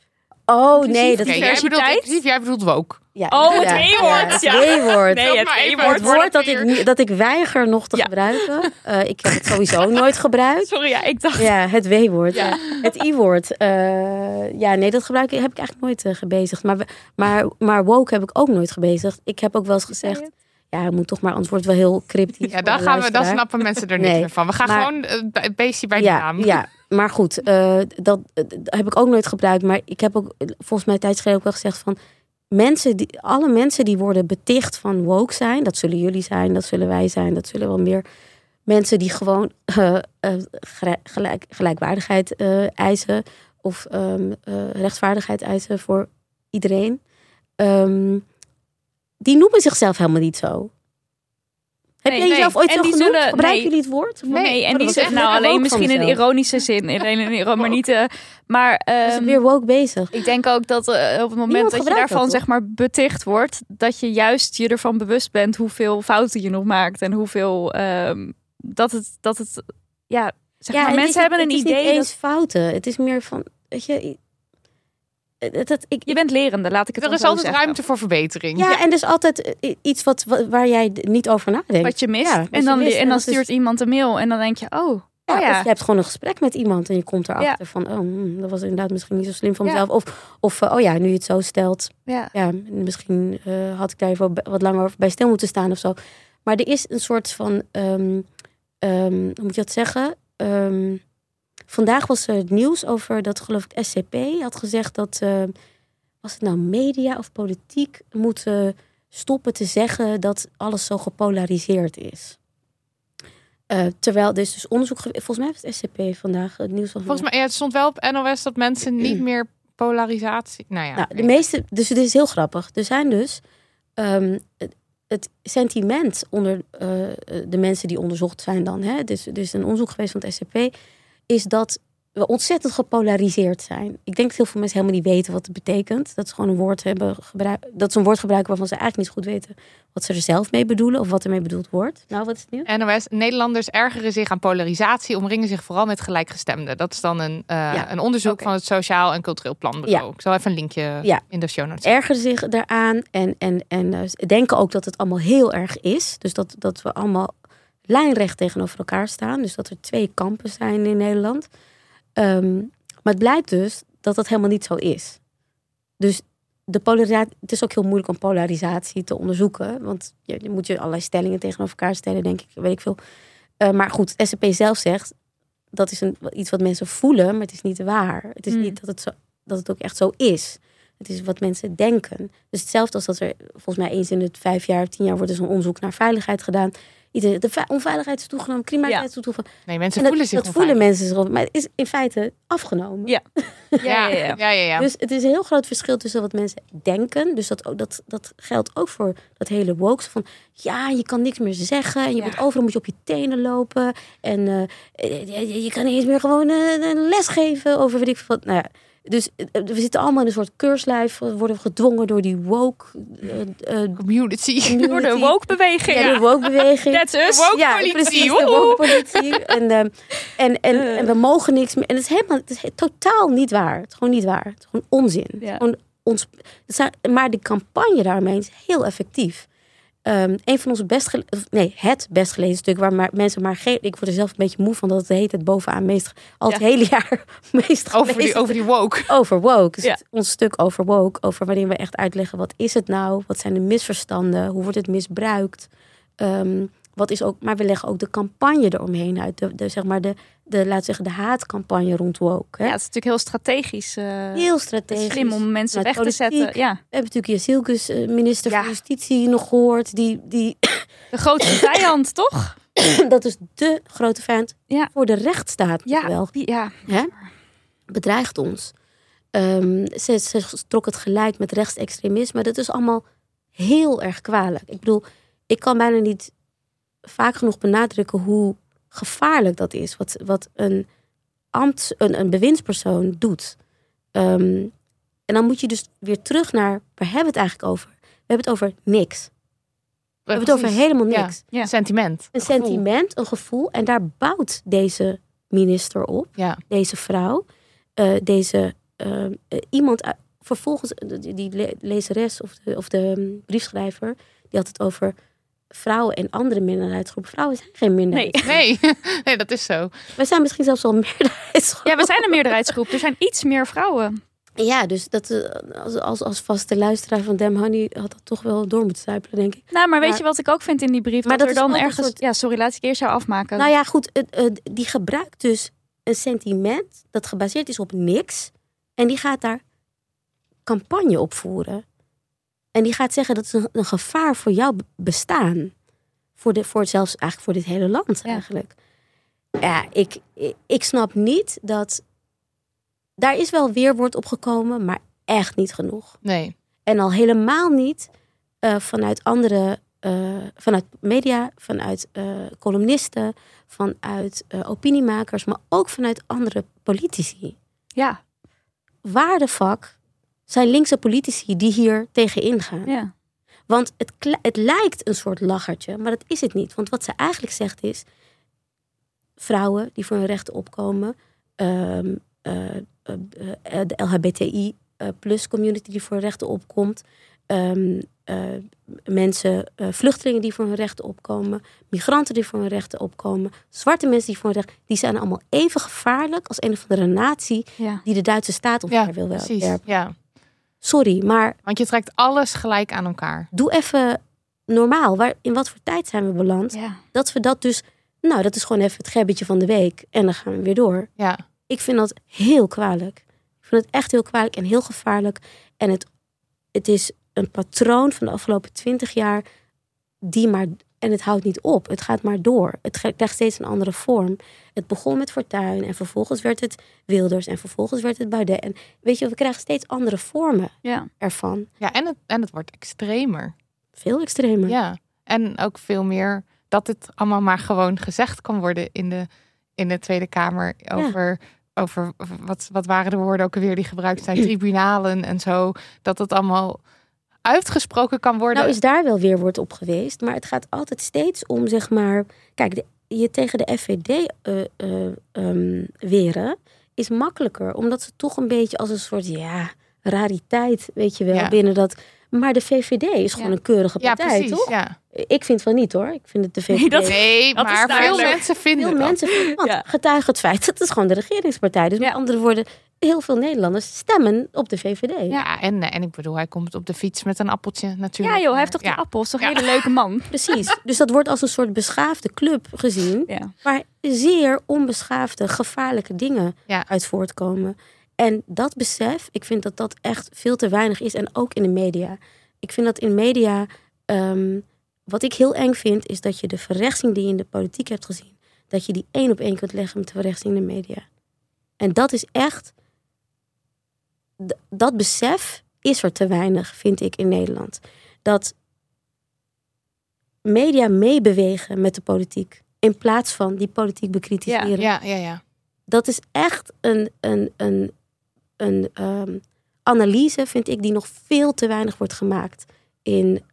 Oh nee, dat is jij bedoelt inclusief, jij bedoelt woke. Ja, Oh, het ja, W-woord, het ja. W-woord. Nee, Dat het even W-woord. Het woord dat ik, niet- dat ik weiger nog te Ja. gebruiken. Eh, ik heb het sowieso nooit gebruikt. Sorry, ja, ik dacht... Ja, het W-woord. Ja. Het I-woord. eh, ja, nee, dat gebruik ik, heb ik eigenlijk nooit eh, gebezigd. Maar, we- maar, maar woke heb ik ook nooit gebezigd. Ik heb ook wel eens gezegd, ja, je moet toch maar antwoord wel heel cryptisch. Ja, de gaan we, dan snappen mensen er niks Nee, meer van. We gaan maar- gewoon het beestje bij de ja, naam. Ja, maar goed, eh, dat, eh, dat heb ik ook nooit gebruikt. Maar ik heb ook volgens mij geleden ook wel gezegd van... Mensen die, alle mensen die worden beticht van woke zijn... dat zullen jullie zijn, dat zullen wij zijn, dat zullen wel meer... mensen die gewoon eh, gelijk, gelijkwaardigheid eisen... of eh, rechtvaardigheid eisen voor iedereen... Ehm, die noemen zichzelf helemaal niet zo. Heb Nee, jij nee. jezelf ooit En zo genoemd? zullen- Gebruiken jullie het woord? Nee, Nee, en dat die echt nou alleen misschien in ironische zin. Alleen in iro- maar niet... eh, maar ehm, weer woke bezig? Ik denk ook dat eh, op het moment dat je daarvan dat, zeg maar beticht wordt, dat je juist je ervan bewust bent hoeveel fouten je nog maakt en hoeveel ehm, dat het dat het ja zeg maar mensen is- hebben een het is idee niet eens dat fouten. Het is meer van, weet je, dat, dat ik. je bent lerende, laat ik het Er dan is altijd zeggen. ruimte voor verbetering. ja, en er is altijd eh, iets wat, wa- waar jij niet over nadenkt. wat je mist Ja, wat en je dan mist. en En dan dat is- stuurt iemand een mail en dan denk je oh Ja, oh ja Of je hebt gewoon een gesprek met iemand en je komt erachter Ja. van, oh, hmm, dat was inderdaad misschien niet zo slim van Ja. mezelf. Of, of eh, oh ja, nu je het zo stelt, ja ja, misschien eh, had ik daar even wat langer bij stil moeten staan of zo. Maar er is een soort van, ehm, ehm, hoe moet je dat zeggen? Ehm, vandaag was er het nieuws over dat, geloof ik, SCP had gezegd dat, eh, was het nou media of politiek, moeten stoppen te zeggen dat alles zo gepolariseerd is. Eh, terwijl er is dus onderzoek volgens mij was het SCP vandaag, het nieuws van Volgens mij, ja, het stond wel op NOS dat mensen niet meer polarisatie. Nou ja, Nou, de meeste, dus het is heel grappig. Er zijn dus ehm, het, sentiment onder eh, de mensen die onderzocht zijn dan. Hè, dus er is een onderzoek geweest van het SCP. Is dat we ontzettend gepolariseerd zijn. Ik denk dat heel veel mensen helemaal niet weten wat het betekent. Dat ze gewoon een woord hebben gebruikt. Dat ze een woord gebruiken waarvan ze eigenlijk niet goed weten wat ze er zelf mee bedoelen of wat ermee bedoeld wordt. Nou, wat is het nieuws? NOS, Nederlanders ergeren zich aan polarisatie, omringen zich vooral met gelijkgestemden. Dat is dan een, eh, Ja, een onderzoek van het Sociaal en Cultureel Planbureau. Ik zal even een linkje Ja. in de show notes. ergeren zich daaraan en, en, en eh, denken ook dat het allemaal heel erg is. Dus dat, dat we allemaal lijnrecht tegenover elkaar staan. Dus dat er twee kampen zijn in Nederland. Ehm, maar het blijkt dus dat dat helemaal niet zo is. Dus de polarisatie, het is ook heel moeilijk om polarisatie te onderzoeken. Want je, je moet je allerlei stellingen tegenover elkaar stellen, denk ik, weet ik veel. Eh, maar goed, SCP zelf zegt, dat is een, iets wat mensen voelen, maar het is niet waar. Het is Hmm. niet dat het, zo, dat het ook echt zo is. Het is wat mensen denken. Dus hetzelfde als dat er volgens mij eens in het vijf jaar, tien jaar wordt er zo'n onderzoek naar veiligheid gedaan. Iedereen, de ve- onveiligheid is toegenomen, criminaliteit is toegenomen. Nee, mensen En dat, voelen zich dat voelen mensen zich maar het is in feite afgenomen. Ja. Ja, ja, ja. Dus het is een heel groot verschil tussen wat mensen denken. Dus dat, dat, dat geldt ook voor dat hele woke. Van ja, je kan niks meer zeggen. En je bent overal moet je op je tenen lopen. En eh, je, kan niet eens meer gewoon eh, een les geven over weet ik wat. Nou ja, dus eh, we zitten allemaal in een soort keurslijf. We worden gedwongen door die woke. eh, eh, Community. Door de woke-beweging. ja, de woke-beweging. That's us. Woke Ja, politie, precies, de woke-politie. En, ehm, en, en, en we mogen niks meer. En het is helemaal, het is totaal niet waar. Het is gewoon niet waar. Het is gewoon onzin. Ja. gewoon ons, maar de campagne daarmee is heel effectief. Ehm, een van onze best gele- of nee, het best gelezen stuk waar maar, mensen maar geen. Ik word er zelf een beetje moe van dat het hele tijd bovenaan meest al het Ja. hele jaar meest Over die, gelezen over die woke. over woke. Dus Ja. het- ons stuk over woke, over waarin we echt uitleggen wat is het nou, wat zijn de misverstanden, hoe wordt het misbruikt. Ehm, wat is ook, maar we leggen ook de campagne eromheen uit. De, de, zeg maar de, de, laat zeggen, de haatcampagne rond woke. Hè? Ja, het is natuurlijk heel strategisch. eh, Heel strategisch. slim om mensen weg vanuit te zetten. Ja. We hebben natuurlijk Jezilkus, eh, minister Ja. van Justitie, nog gehoord. Die, die, De grootste vijand, toch? dat is de grote vijand Ja. voor de rechtsstaat. Ja, Wel. ja. hè, bedreigt ons. Ehm, ze, ze trok het gelijk met rechtsextremisme. Dat is allemaal heel erg kwalijk. Ik bedoel, ik kan bijna niet vaak genoeg benadrukken hoe gevaarlijk dat is. Wat, wat een, ambt, een, een bewindspersoon doet. Ehm, en dan moet je dus weer terug naar, waar hebben we het eigenlijk over? We hebben het over niks. We hebben het over helemaal niks. Ja. Sentiment. Een Gevoel. sentiment, een gevoel. En daar bouwt deze minister op Ja. deze vrouw, eh, deze eh, eh, iemand, uit- vervolgens eh, die, die le- lezeres of de, of de mm, briefschrijver, die had het over vrouwen en andere minderheidsgroepen. Vrouwen zijn geen minderheid. Nee, nee, dat is zo. We zijn misschien zelfs wel een meerderheidsgroep. ja, we zijn een meerderheidsgroep. Er zijn iets meer vrouwen. Ja, dus dat, eh, als, als, als vaste luisteraar van Dem Honey had dat toch wel door moeten zuipelen, denk ik. Nou, maar weet Maar- je wat ik ook vind in die brief? Maar dat, dat er dan ergens... soort- Ja, sorry, laat ik eerst jou afmaken. Nou ja, goed, eh, die gebruikt dus een sentiment dat gebaseerd is op niks. En die gaat daar campagne op voeren. En die gaat zeggen dat is een, een gevaar voor jouw bestaan. Voor, de, voor zelfs eigenlijk voor dit hele land Ja. eigenlijk. Ja, ik, ik, snap niet dat... Daar is wel weerwoord op gekomen, maar echt niet genoeg. Nee. En al helemaal niet eh, vanuit andere, eh, vanuit media, vanuit eh, columnisten, vanuit opiniemakers, maar ook vanuit andere politici. Ja, Waar de fuck zijn linkse politici die hier tegen ingaan? ja. Want het, het lijkt een soort lachertje, maar dat is het niet. Want wat ze eigenlijk zegt is: vrouwen die voor hun rechten opkomen, eh, eh, eh, de LHBTI eh, plus community die voor hun rechten opkomt, ehm, eh, mensen, eh, vluchtelingen die voor hun rechten opkomen, migranten die voor hun rechten opkomen, zwarte mensen die voor hun rechten, die zijn allemaal even gevaarlijk als een of andere natie ja. die de Duitse staat Ja, omver wil precies. werpen. Ja. Sorry, maar Want je trekt alles gelijk aan elkaar. doe even normaal. Waar, in wat voor tijd zijn we beland? ja. Dat we dat dus, nou, dat is gewoon even het gebbetje van de week. En dan gaan we weer door. Ja. Ik vind dat heel kwalijk. Ik vind het echt heel kwalijk en heel gevaarlijk. En het, het is een patroon van de afgelopen twintig jaar die maar En het houdt niet op. Het gaat maar door. Het krijgt steeds een andere vorm. Het begon met Fortuyn en vervolgens werd het Wilders en vervolgens werd het Baudet. En weet je, we krijgen steeds andere vormen Ja. ervan. Ja, en het, en het wordt extremer. Veel extremer. Ja, en ook veel meer dat het allemaal maar gewoon gezegd kan worden in de, in de Tweede Kamer. Over, over wat, wat waren de woorden ook alweer die gebruikt zijn, tribunalen en zo. Dat het allemaal uitgesproken kan worden. Nou is daar wel weer wordt op geweest. Maar het gaat altijd steeds om, zeg maar... Kijk, de- je tegen de FVD eh, eh, ehm, weren is makkelijker. Omdat ze toch een beetje als een soort, ja, rariteit, weet je wel, Ja. binnen dat... Maar de VVD is gewoon Ja. een keurige ja, partij, precies. toch? Ja. Ik vind van niet, hoor. Ik vind het de VVD... Nee, dat- Nee, Dat is maar veel mensen vinden Veel dat. mensen vinden, want Ja. getuige het feit dat het gewoon de regeringspartij is. Met Ja. andere woorden, heel veel Nederlanders stemmen op de VVD. Ja, en, en ik bedoel, hij komt op de fiets met een appeltje natuurlijk. Ja joh, hij heeft toch Ja. die appels. Toch Ja. een hele leuke man. Precies. Dus dat wordt als een soort beschaafde club gezien. Ja. waar zeer onbeschaafde, gevaarlijke dingen Ja. uit voortkomen. En dat besef, ik vind dat dat echt veel te weinig is. En ook in de media. Ik vind dat in media, ehm, wat ik heel eng vind, is dat je de verrechtsing die je in de politiek hebt gezien, dat je die één op één kunt leggen met de verrechtsing in de media. En dat is echt, dat besef is er te weinig, vind ik, in Nederland. Dat media meebewegen met de politiek. In plaats van die politiek bekritiseren. Ja, ja, ja. Dat is echt een, een, een, een ehm, analyse, vind ik, die nog veel te weinig wordt gemaakt in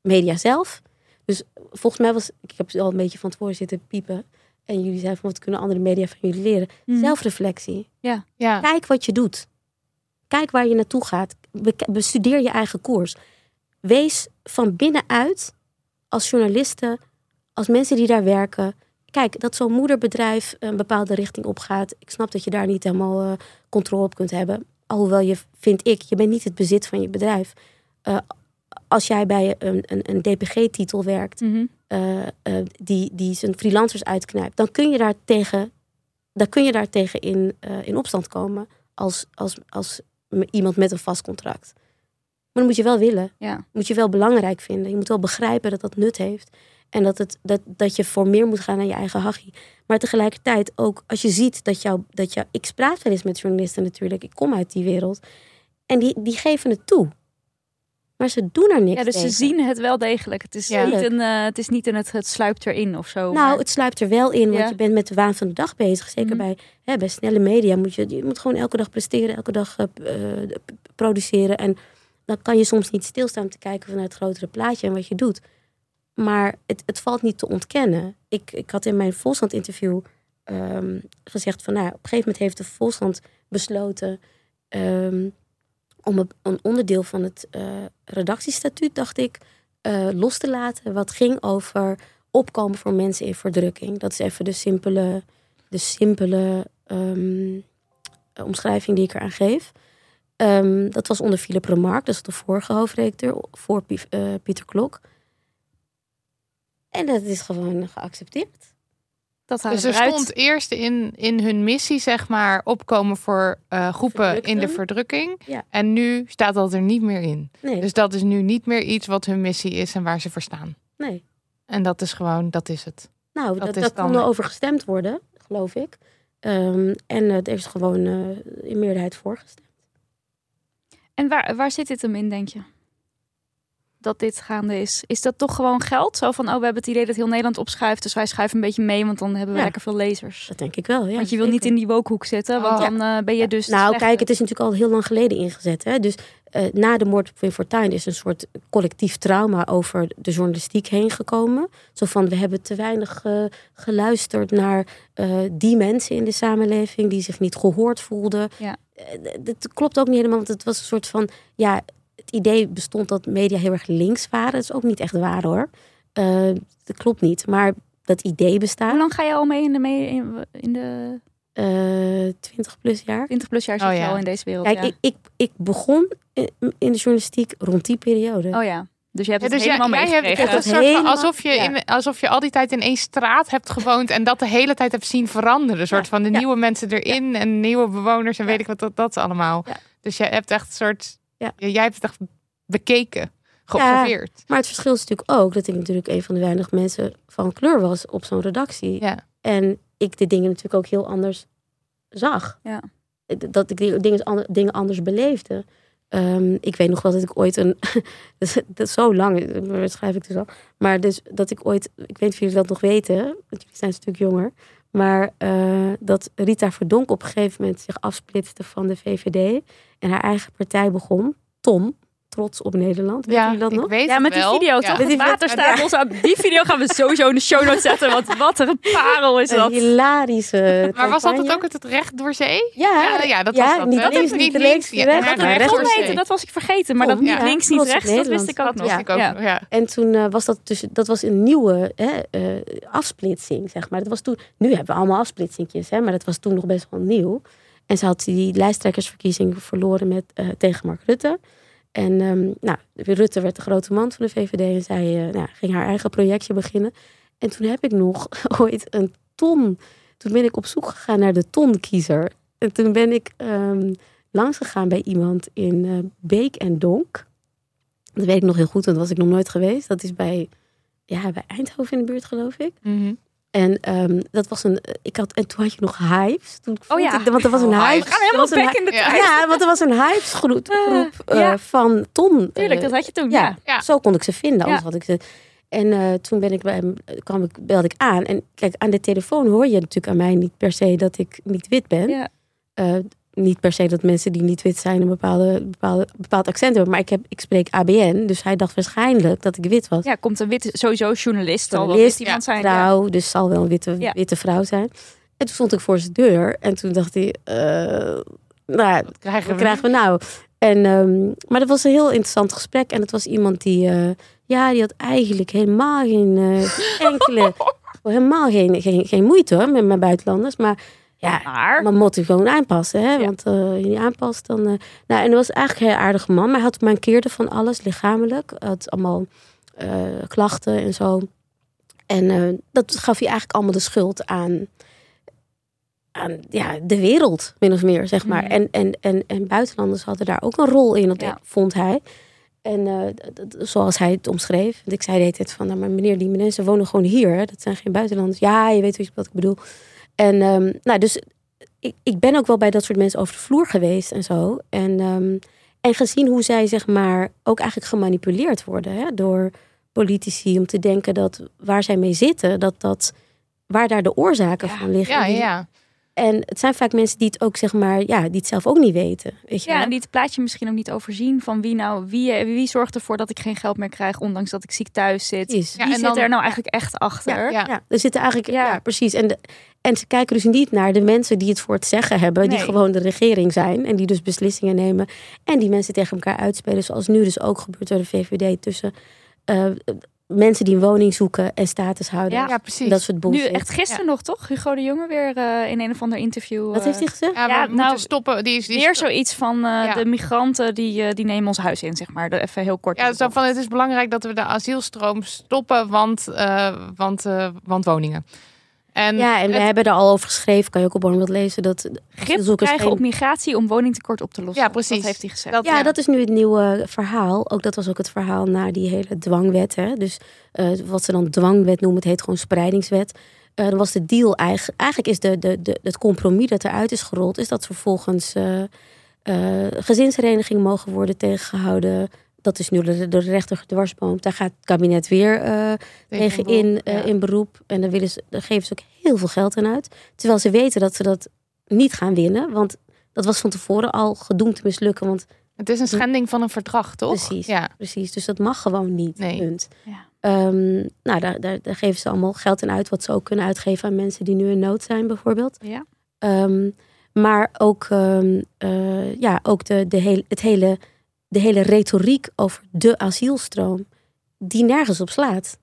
media zelf. Dus volgens mij was, ik heb al een beetje van tevoren zitten piepen. En jullie zeiden van wat kunnen andere media van jullie leren? Mhm. Zelfreflectie. ja. Kijk wat je doet. Kijk waar je naartoe gaat. Bestudeer je eigen koers. Wees van binnenuit als journalisten, als mensen die daar werken. Kijk, dat zo'n moederbedrijf een bepaalde richting opgaat. Ik snap dat je daar niet helemaal eh, controle op kunt hebben. Alhoewel je, vind ik, je bent niet het bezit van je bedrijf. Eh, als jij bij een, een, een DPG-titel werkt, Mhm. eh, die, die zijn freelancers uitknijpt, dan kun je daar tegen, dan kun je daar tegen in, in opstand komen als, als, als iemand met een vast contract. Maar dan moet je wel willen. Ja. Moet je wel belangrijk vinden. Je moet wel begrijpen dat dat nut heeft. En dat, het, dat, dat je voor meer moet gaan dan je eigen hachie. Maar tegelijkertijd ook als je ziet dat jou, dat jou... Ik praat wel eens met journalisten natuurlijk. Ik kom uit die wereld. En die, die geven het toe. Maar ze doen er niks ja, dus ze zien het wel degelijk. Het is Ja. niet een, eh, het is niet een, het, het sluipt erin of zo. Nou, maar- het sluipt er wel in, want Ja. je bent met de waan van de dag bezig. Zeker Mhm. bij, hè, bij snelle media moet je, je moet gewoon elke dag presteren, elke dag eh, eh, produceren. En dan kan je soms niet stilstaan om te kijken vanuit het grotere plaatje en wat je doet. Maar het, het valt niet te ontkennen. Ik, ik had in mijn Volkskrant-interview ehm, gezegd van, nou, op een gegeven moment heeft de Volkskrant besloten ehm, om een, onderdeel van het eh, redactiestatuut, dacht ik, eh, los te laten. Wat ging over opkomen voor mensen in verdrukking. Dat is even de simpele, de simpele ehm, omschrijving die ik eraan geef. Ehm, dat was onder Philip Remarque, dat is de vorige hoofdredacteur, voor eh, Pieter Klok. En dat is gewoon geaccepteerd. Dat Dus er stond eerst in, in hun missie, zeg maar, opkomen voor eh, groepen in de verdrukking. Ja. En nu staat dat er niet meer in. Nee, Dus dat is nu niet meer iets wat hun missie is en waar ze voor staan. nee. En dat is gewoon, dat is het. Nou, Dat dat, is dat er over gestemd worden, geloof ik. Ehm, en er is gewoon eh, in meerderheid voorgestemd. En waar, waar zit dit hem in, denk je? Dat dit gaande is. Is dat toch gewoon geld? Zo van, oh, we hebben het idee dat heel Nederland opschuift. Dus wij schuiven een beetje mee, want dan hebben we Ja. lekker veel lezers. Dat denk ik wel, ja. want je wil niet in die wokehoek zitten, want Oh. dan eh, ben je dus... Nou, kijk, het is natuurlijk al heel lang geleden ingezet. Hè? Dus eh, na de moord op Wim Fortuyn is een soort collectief trauma over de journalistiek heen gekomen. Zo van, we hebben te weinig eh, geluisterd naar die mensen in de samenleving die zich niet gehoord voelden. Ja. Dat klopt ook niet helemaal, want het was een soort van, ja, het idee bestond dat media heel erg links waren. Dat is ook niet echt waar hoor. Eh, dat klopt niet, maar dat idee bestaat. Hoe lang ga je al mee in de, mee in, in de Eh 20 plus jaar. 20 plus jaar zit Oh, je ja. al in deze wereld? Kijk, ja. ik, ik, ik begon in in de journalistiek rond die periode. Oh ja, dus je hebt Ja, het dus jij, helemaal jij hebt Het soort helemaal- alsof je, ja. in, alsof je al die tijd in één straat hebt gewoond en dat de hele tijd hebt zien veranderen. Een soort van de Ja. nieuwe mensen erin en nieuwe bewoners en Ja. weet ik wat dat, dat allemaal. Ja. Dus jij hebt echt een soort, Ja. jij hebt het echt bekeken. geobserveerd. Maar het verschil is natuurlijk ook dat ik natuurlijk een van de weinig mensen van kleur was op zo'n redactie. Ja. En ik de dingen natuurlijk ook heel anders zag. Ja. Dat ik die dingen, dingen anders beleefde. Ehm, ik weet nog wel dat ik ooit een. dat, is, dat is zo lang, dat schrijf ik dus al. Maar dus dat ik ooit. Ik weet niet of jullie dat nog weten. Want jullie zijn een stuk jonger. Maar eh, dat Rita Verdonk op een gegeven moment zich afsplitste van de VVD. En haar eigen partij begon. Tom. Trots op Nederland. Weet Ja, jullie dat ik nog? weet Ja, met die wel. video Ja. toch? Met die video gaan we sowieso in de show notes zetten. Want wat een parel is Een dat. hilarische. Maar was dat het ook het, het recht door zee? Ja, Ja, ja, dat ja, was dat. niet hè? links, niet ja, recht heette, dat was ik vergeten. Maar dat niet ja. links, niet rechts, dat wist ik ook Dat nog. Ja. ja. En toen eh, was dat dus, dat was een nieuwe hè, eh, afsplitsing, zeg maar. Dat was toen, nu hebben we allemaal afsplitsingjes, hè, maar dat was toen nog best wel nieuw. En ze had die lijsttrekkersverkiezing verloren met, eh, tegen Mark Rutte. En ehm, nou, Rutte werd de grote man van de VVD en zij eh, nou, ging haar eigen projectje beginnen. En toen heb ik nog ooit een ton. Toen ben ik op zoek gegaan naar de tonkiezer. En toen ben ik ehm langs gegaan bij iemand in eh, Beek en Donk. Dat weet ik nog heel goed, want dat was ik nog nooit geweest. Dat is bij, ja, bij Eindhoven in de buurt, geloof ik. Mhm. En ehm, dat was een. Ik had, en toen had je nog hives. Toen Oh ja. vond ik- want er was een Oh, hives. We gaan er helemaal was een back in de Ja. tijd. ja, want er was een hypesgroep groep, eh, ja. van Ton. Tuurlijk, eh, dat had je toen. ja, Ja. Ja. zo kon ik ze vinden. Anders Ja. had ik ze. En eh, toen ben ik bij hem, kwam ik, belde ik aan. En kijk, aan de telefoon hoor je natuurlijk aan mij niet per se dat ik niet wit ben. Ja. Niet per se dat mensen die niet wit zijn een bepaalde, bepaalde, bepaald accent hebben. Maar ik, heb, ik spreek ABN, dus hij dacht waarschijnlijk dat ik wit was. Ja, komt een witte, sowieso journalist. Zal wel wit iemand zijn. Ja. Vrouw, dus zal wel een witte, Ja. witte vrouw zijn. En toen stond ik voor zijn deur. En toen dacht hij, eh, nou, Wat krijgen wat we? krijgen we nou? En, ehm, maar dat was een heel interessant gesprek. En het was iemand die, eh, ja, die had eigenlijk helemaal geen eh, enkele, helemaal geen, geen, geen moeite hoor, met mijn buitenlanders. Maar ja, Maar, maar moet u gewoon aanpassen, hè? Ja. Want eh, als je niet aanpast, dan. eh, Nou, en dat was eigenlijk een heel aardige man. Maar hij had mankeerde van alles lichamelijk. Hij had allemaal eh, klachten en zo. En dat gaf hij eigenlijk allemaal de schuld aan. Aan ja, de wereld, min of meer, zeg maar. Mhm. En, en, en, en buitenlanders hadden daar ook een rol in, Ja. vond hij. En zoals hij het omschreef. Want ik zei de hele tijd van, nou, maar meneer, die mensen wonen gewoon hier. Hè? Dat zijn geen buitenlanders. Ja, je weet wat ik bedoel. En ehm, nou, dus ik, ik ben ook wel bij dat soort mensen over de vloer geweest en zo. En, ehm, en gezien hoe zij, zeg maar, ook eigenlijk gemanipuleerd worden hè, door politici om te denken dat waar zij mee zitten, dat dat waar daar de oorzaken van liggen. Ja, ja. En het zijn vaak mensen die het ook, zeg maar, ja, die het zelf ook niet weten. Weet je ja, wel? en die het plaatje misschien ook niet overzien van wie nou, wie, wie zorgt ervoor dat ik geen geld meer krijg, ondanks dat ik ziek thuis zit. Ja, Wie en zit dan- er nou eigenlijk echt achter? Ja. Ja, er zitten eigenlijk, Ja. ja, precies. En, de, en ze kijken dus niet naar de mensen die het voor het zeggen hebben, die gewoon de regering zijn en die dus beslissingen nemen en die mensen tegen elkaar uitspelen, zoals nu dus ook gebeurt door de VVD tussen eh, mensen die een woning zoeken en statushouders. Ja. Ja, precies. Dat soort Nu bullshit. echt gisteren nog, toch? Hugo de Jonge weer eh, in een of ander interview. Wat eh, heeft hij gezegd? ja, we Ja, moeten nou, stoppen. Die is, die Weer zoiets van eh, Ja. de migranten die, eh, die nemen ons huis in, zeg maar. De- Even heel kort. Ja, zo van het is belangrijk dat we de asielstroom stoppen, want, eh, want, eh, want woningen. En Ja, en we het- hebben er al over geschreven, kan je ook op Bornwald lezen, dat grip krijgen geen- op migratie om woningtekort op te lossen. Ja, precies. Dat heeft hij gezegd. Dat- Ja, ja. dat is nu het nieuwe verhaal. Ook dat was ook het verhaal na die hele dwangwet. Hè? Dus eh, wat ze dan dwangwet noemen, het heet gewoon spreidingswet. Eh dan was de deal eigenlijk, eigenlijk is de, de, de, het compromis dat eruit is gerold, is dat vervolgens eh eh gezinsherenigingen mogen worden tegengehouden. Dat is nu door de rechter gedwarsboomd. Daar gaat het kabinet weer eh, tegen in, eh, Ja. in beroep. En daar, willen ze, daar geven ze ook heel veel geld aan uit. Terwijl ze weten dat ze dat niet gaan winnen. Want dat was van tevoren al gedoemd te mislukken. Want Het is een schending van een verdrag, toch? Precies. Ja. Precies, dus dat mag gewoon niet. Nee. Punt. Ja. Ehm, nou, daar, daar, daar geven ze allemaal geld aan uit, wat ze ook kunnen uitgeven aan mensen die nu in nood zijn, bijvoorbeeld. Ja. Ehm, maar ook, ehm, eh, ja, ook de, de, hele, het hele, de hele retoriek over de asielstroom, die nergens op slaat.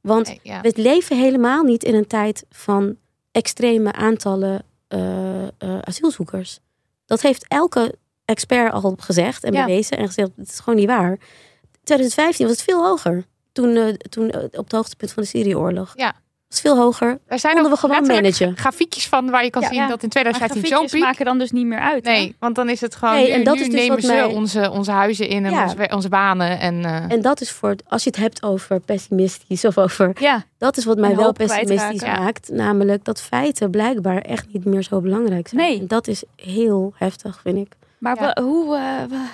Want Nee, ja. we leven helemaal niet in een tijd van extreme aantallen eh, eh, asielzoekers. Dat heeft elke expert al gezegd en Ja. bewezen en gezegd, het is gewoon niet waar. 2015 was het veel hoger. Toen, eh, toen op het hoogtepunt van de Syrië-oorlog. Ja. Is veel hoger. Er zijn Konden we gewoon managen. grafiekjes van waar je kan Ja, zien ja. dat in Maar 2015 zo'n grafiekjes piek. maken dan dus niet meer uit. hè? Nee, want dan is het gewoon. Nee, nu, en dat nu is dus nemen wat ze mij- onze, onze huizen in en Ja. onze, onze banen. En, eh, En dat is voor, het- als je het hebt over pessimistisch of over Ja, Dat is wat mij wel pessimistisch maakt. Namelijk dat feiten blijkbaar echt niet meer zo belangrijk zijn. Nee. En dat is heel heftig, vind ik. Maar Ja. we- hoe, eh, we-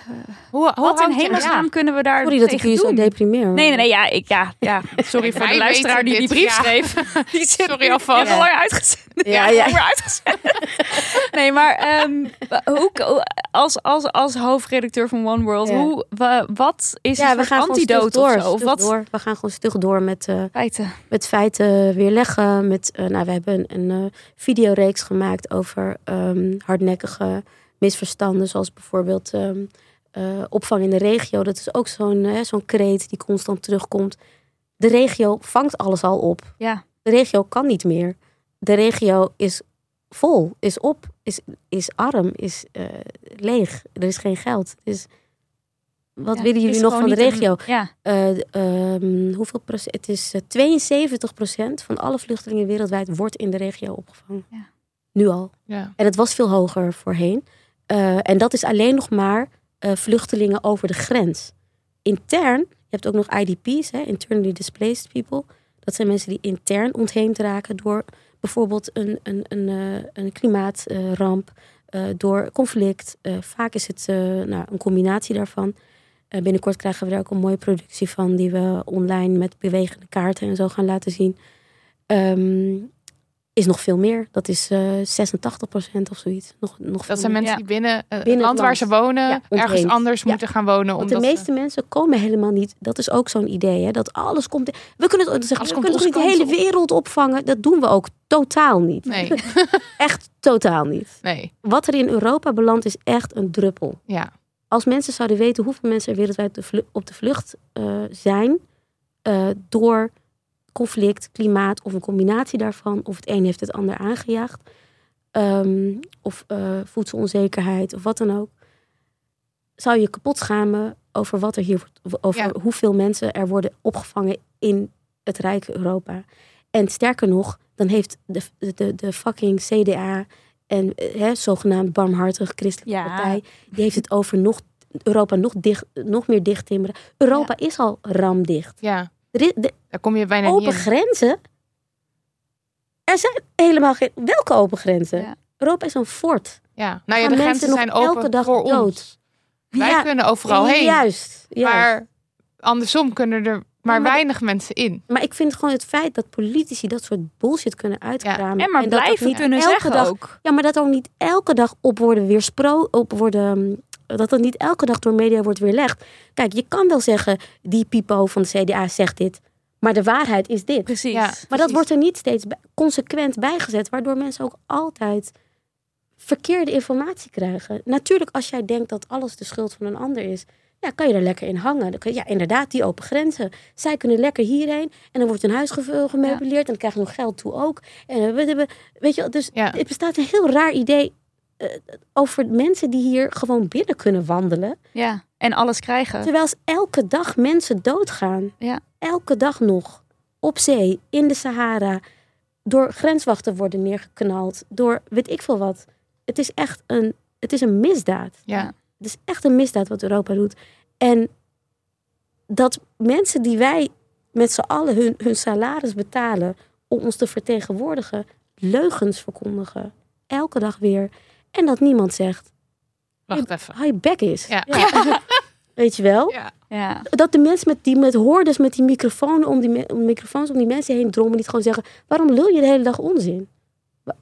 hoe, hoe wat in je- hemelsnaam ja. kunnen we daar Sorry dat ik jullie zo deprimeer. Nee, nee, nee, ja, ik, ja, ja. Sorry voor de luisteraar die die brief ja. schreef. Die zit Sorry alvast. heel lang uitgezet. Ja, ja. Uitgezet. nee, maar ehm, hoe, als, als, als hoofdredacteur van One World, Ja. hoe, wa- wat is Ja, een we soort gaan gewoon stug antidote door. of wat? door. We gaan gewoon stug door met, eh, Feiten. met feiten weerleggen. Met, eh, nou, we hebben een, een eh, videoreeks gemaakt over ehm, hardnekkige misverstanden. Zoals bijvoorbeeld ehm, eh, opvang in de regio. Dat is ook zo'n eh, zo'n kreet die constant terugkomt. De regio vangt alles al op. Ja. De regio kan niet meer. De regio is vol, is op, is, is arm, is eh, leeg. Er is geen geld. Dus wat Ja, willen jullie nog van de regio? een- ja, Eh, ehm, hoeveel procent? Het is eh, 72 procent van alle vluchtelingen wereldwijd wordt in de regio opgevangen. Ja. Nu al. Ja. En het was veel hoger voorheen. Eh, en dat is alleen nog maar eh, vluchtelingen over de grens. Intern, je hebt ook nog IDP's, hè, internally displaced people. Dat zijn mensen die intern ontheemd raken door bijvoorbeeld een, een, een, eh, een klimaatramp, door conflict. Vaak is het nou, een combinatie daarvan. Binnenkort krijgen we daar ook een mooie productie van, die we online met bewegende kaarten en zo gaan laten zien. Ehm, is nog veel meer. Dat is eh 86% of zoiets. Nog, nog veel Dat zijn meer. mensen die binnen, eh, het land waar ze wonen Ja, ergens anders Ja. moeten gaan wonen. Want de meeste mensen komen helemaal niet. Dat is ook zo'n idee, hè? Dat alles komt. We kunnen, het- zeggen, Alles we komt kunnen toch niet de hele op. wereld opvangen. Dat doen we ook totaal niet. Nee, Echt totaal niet. nee, Wat er in Europa belandt is echt een druppel. ja. Als mensen zouden weten hoeveel mensen er wereldwijd op de vlucht eh, zijn door conflict, klimaat of een combinatie daarvan, of het een heeft het ander aangejaagd, ehm, of eh, voedselonzekerheid of wat dan ook, zou je kapot schamen over wat er hier wordt, over Ja. hoeveel mensen er worden opgevangen in het rijke Europa. En sterker nog, dan heeft de, de, de fucking CDA en eh, hè, zogenaamd barmhartige christelijke Ja. partij, die heeft het over nog Europa nog, dicht, nog meer dicht timmeren. Europa is al ramdicht. ja. Er Daar kom je bijna open niet grenzen. Er zijn helemaal geen. Welke open grenzen? Ja. Europa is een fort. Ja. Nou ja, de grenzen zijn open elke dag voor dood? ons. Wij Ja, kunnen overal heen. Juist. juist. Maar, Maar andersom kunnen er maar, maar- weinig mensen in. ik vind gewoon het feit dat politici dat soort bullshit kunnen uitkramen. En maar dat dat blijven niet kunnen elke zeggen dag, ook. Ja, maar dat ook niet elke dag op worden weerspro, op worden, mm, dat dat niet elke dag door media wordt weerlegd. Kijk, je kan wel zeggen, die pipo van de CDA zegt dit, maar de waarheid is dit. Precies. Ja. Maar dat wordt er niet steeds consequent bijgezet, waardoor mensen ook altijd verkeerde informatie krijgen. Natuurlijk, als jij denkt dat alles de schuld van een ander is, ja, kan je daar lekker in hangen. Dan kun je- ja, inderdaad, die open grenzen. Zij kunnen lekker hierheen en dan wordt hun huis ge- gemeubileerd en dan krijgen ze nog geld toe ook. En, we- we- weet je, wel, dus Ja. het bestaat een heel raar idee over mensen die hier gewoon binnen kunnen wandelen. Ja, en alles krijgen. Terwijl elke dag mensen doodgaan. Ja. Elke dag nog. Op zee, in de Sahara. Door grenswachten worden neergeknald. Door weet ik veel wat. Het is echt een, het is een misdaad. Ja. Het is echt een misdaad wat Europa doet. En dat mensen die wij met z'n allen hun, hun salaris betalen om ons te vertegenwoordigen, leugens verkondigen. Elke dag weer. En dat niemand zegt, Wacht even. hou je bek is. Ja. Weet je wel? Ja. Ja. dat de mensen met die met hoorders met die microfoon om die om microfoons om die mensen heen drommen, niet gewoon zeggen: waarom lul je de hele dag onzin?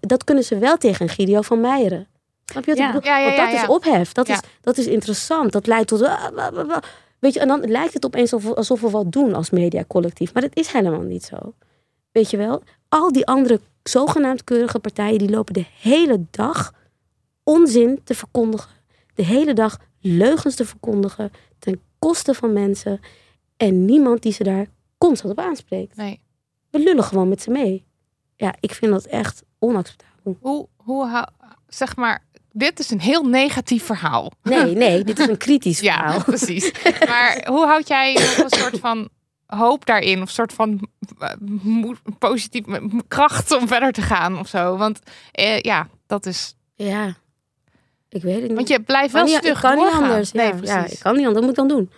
Dat kunnen ze wel tegen een Gideon van Meijeren. Snap je wat Ja. ik bedoel? Ja, ja, Want dat ja, is ophef. Dat, Ja. is, dat is interessant. Dat leidt tot. Weet je, en dan lijkt het opeens alsof, alsof we wat doen als mediacollectief. Maar dat is helemaal niet zo. Weet je wel? Al die andere zogenaamd keurige partijen, die lopen de hele dag onzin te verkondigen. De hele dag leugens te verkondigen. Ten koste van mensen. En niemand die ze daar constant op aanspreekt. Nee. We lullen gewoon met ze mee. Ja, ik vind dat echt onacceptabel. Hoe, hoe hou- zeg maar, dit is een heel negatief verhaal. Nee, nee, dit is een kritisch Ja, verhaal. precies. Maar hoe houd jij een soort van hoop daarin. Of een soort van positief m- kracht om verder te gaan of zo. Want eh, ja, dat is... Ja, ik weet het niet. Want je blijft wel stug ik kan niet anders. Nee, ja, ja, precies. ik kan niet anders. Wat moet ik dan doen?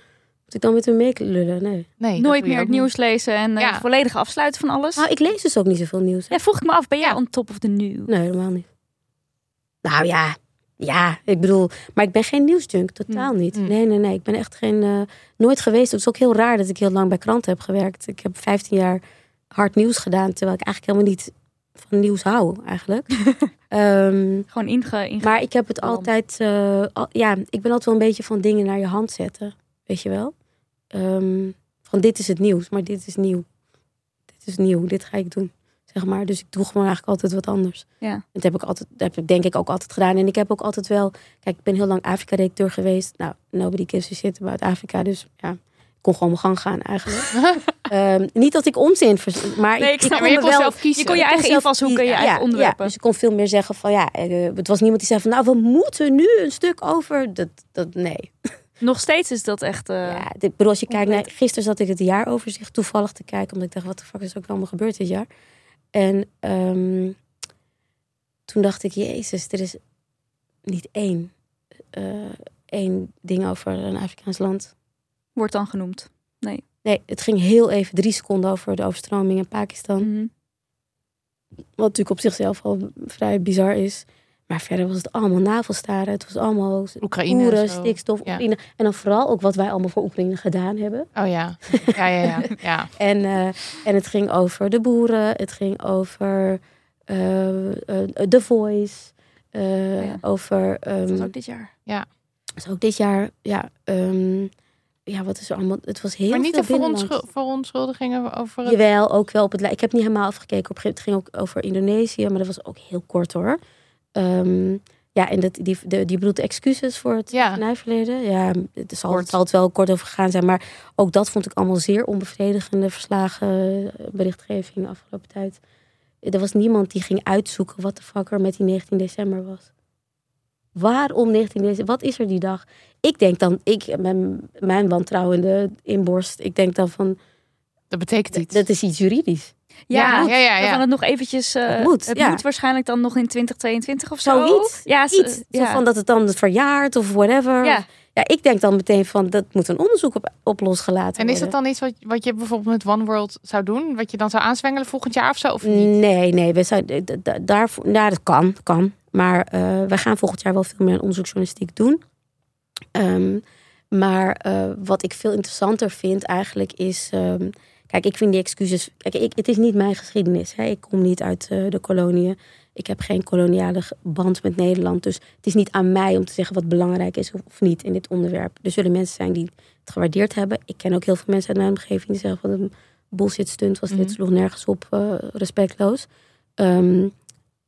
Moet ik dan met hun meelullen? Nee. Nee, Nooit meer het niet. nieuws lezen en eh, Ja. volledig afsluiten van alles. Nou, ik lees dus ook niet zoveel nieuws. hè. Ja, vroeg ik me af, ben jij Ja. on top of the new? Nee, helemaal niet. Nou ja, ja, ik bedoel, maar ik ben geen nieuwsjunk, totaal Mm. niet. Mm. Nee, nee, nee, ik ben echt geen, eh, nooit geweest. Het is ook heel raar dat ik heel lang bij kranten heb gewerkt. Ik heb 15 jaar hard nieuws gedaan, terwijl ik eigenlijk helemaal niet van nieuws hou, eigenlijk. Ehm, Gewoon inge... inge maar ik heb het altijd, eh, al- ja, ik ben altijd wel een beetje van dingen naar je hand zetten, weet je wel. Ehm, van dit is het nieuws, maar dit is nieuw. Dit is nieuw, dit ga ik doen, zeg maar. Dus ik doe gewoon eigenlijk altijd wat anders. Ja. Dat heb ik altijd, dat heb ik denk ik ook altijd gedaan. En ik heb ook altijd wel, kijk, ik ben heel lang Afrika-directeur geweest. Nou, nobody gives a shit about Afrika, dus ja, kon gewoon mijn gang gaan eigenlijk. Ehm, niet dat ik onzin, maar Nee, ik ik, maar je kon wel zelf kiezen. Je kon je kon eigen zelf invalshoeken, je eigen Ja, onderwerpen. Ja, dus ik kon veel meer zeggen van ja, eh, het was niemand die zei van nou, we moeten nu een stuk over. Dat, dat nee. Nog steeds is dat echt... eh, ja, dit, ik bedoel, als je kijkt naar, gisteren zat ik het jaaroverzicht toevallig te kijken, omdat ik dacht, wat de fuck is ook allemaal gebeurd dit jaar? En ehm, toen dacht ik, jezus, er is niet één, eh, één ding over een Afrikaans land. Wordt dan genoemd. Nee, het ging heel even drie seconden over de overstroming in Pakistan. Mhm. Wat natuurlijk op zichzelf al vrij bizar is. Maar verder was het allemaal navelstaren. Het was allemaal Oekraïne. oeren, en zo. stikstof, Ja. Oekraïne. En dan vooral ook wat wij allemaal voor Oekraïne gedaan hebben. Oh ja. Ja, ja, ja. ja. En, eh, en het ging over de boeren. Het ging over eh, eh, The Voice. eh, Oh ja. Over... Dat ehm, was ook dit jaar. dus ook dit jaar... Ja, ehm, ja, wat is er allemaal... Het was heel Maar niet veel de verontschuldigingen over het... Jawel, ook wel op het. Ik heb niet helemaal afgekeken. Op moment ging ook over Indonesië, maar dat was ook heel kort hoor. Ehm, ja, en dat, die, de, die bedoelt excuses voor het Ja. Ja, het zal, het zal het wel kort over gegaan zijn. Maar ook dat vond ik allemaal zeer onbevredigende verslagen, eh, berichtgeving afgelopen tijd. Er was niemand die ging uitzoeken wat de fuck er met die 19 december was. Waarom 19 december? Wat is er die dag? Ik denk dan, ik, mijn, mijn wantrouwende inborst, ik denk dan van, Dat betekent iets. dat is iets juridisch. Ja, ja, ja, ja. We gaan het nog eventjes... eh, Het moet, het ja. moet waarschijnlijk dan nog in 2022 of zo. Zoiets. Ja, Iets. Zo van dat het dan verjaart of whatever. Ja. Ja, ik denk dan meteen van dat moet een onderzoek op, op losgelaten En is dat worden. dan iets wat, wat je bijvoorbeeld met One World zou doen? Wat je dan zou aanzwengelen volgend jaar of zo? Of niet? Nee, nee, we zijn, d- d- daarvoor, nou, dat kan, kan. Maar eh wij gaan volgend jaar wel veel meer aan onderzoeksjournalistiek doen. Ehm, maar eh, wat ik veel interessanter vind eigenlijk is... ehm, kijk, ik vind die excuses... Kijk, ik, het is niet mijn geschiedenis. Hè. Ik kom niet uit eh, de koloniën. Ik heb geen koloniale band met Nederland. Dus het is niet aan mij om te zeggen wat belangrijk is of, niet in dit onderwerp. Er zullen mensen zijn die het gewaardeerd hebben. Ik ken ook heel veel mensen uit mijn omgeving die zeggen van een bullshit stunt was dit, Mhm. sloeg nergens op, respectloos. Ehm,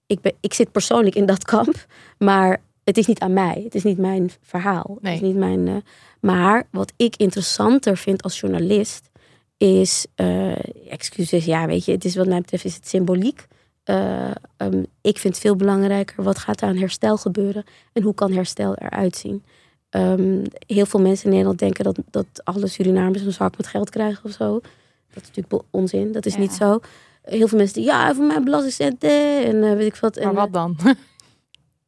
ik, ben, ik zit persoonlijk in dat kamp, maar het is niet aan mij. Het is niet mijn verhaal. Nee. Het is niet mijn, eh, maar wat ik interessanter vind als journalist is, eh, excuses, ja, weet je, het is wat mij betreft is het symboliek. Eh, ehm, ik vind het veel belangrijker wat gaat er aan herstel gebeuren en hoe kan herstel eruit zien. Ehm, heel veel mensen in Nederland denken dat, dat alle Surinamers een zak met geld krijgen of zo. Dat is natuurlijk onzin. Dat is Ja. niet zo. Heel veel mensen die ja, voor mijn belastingcenten en eh, weet ik wat. Maar En, wat dan?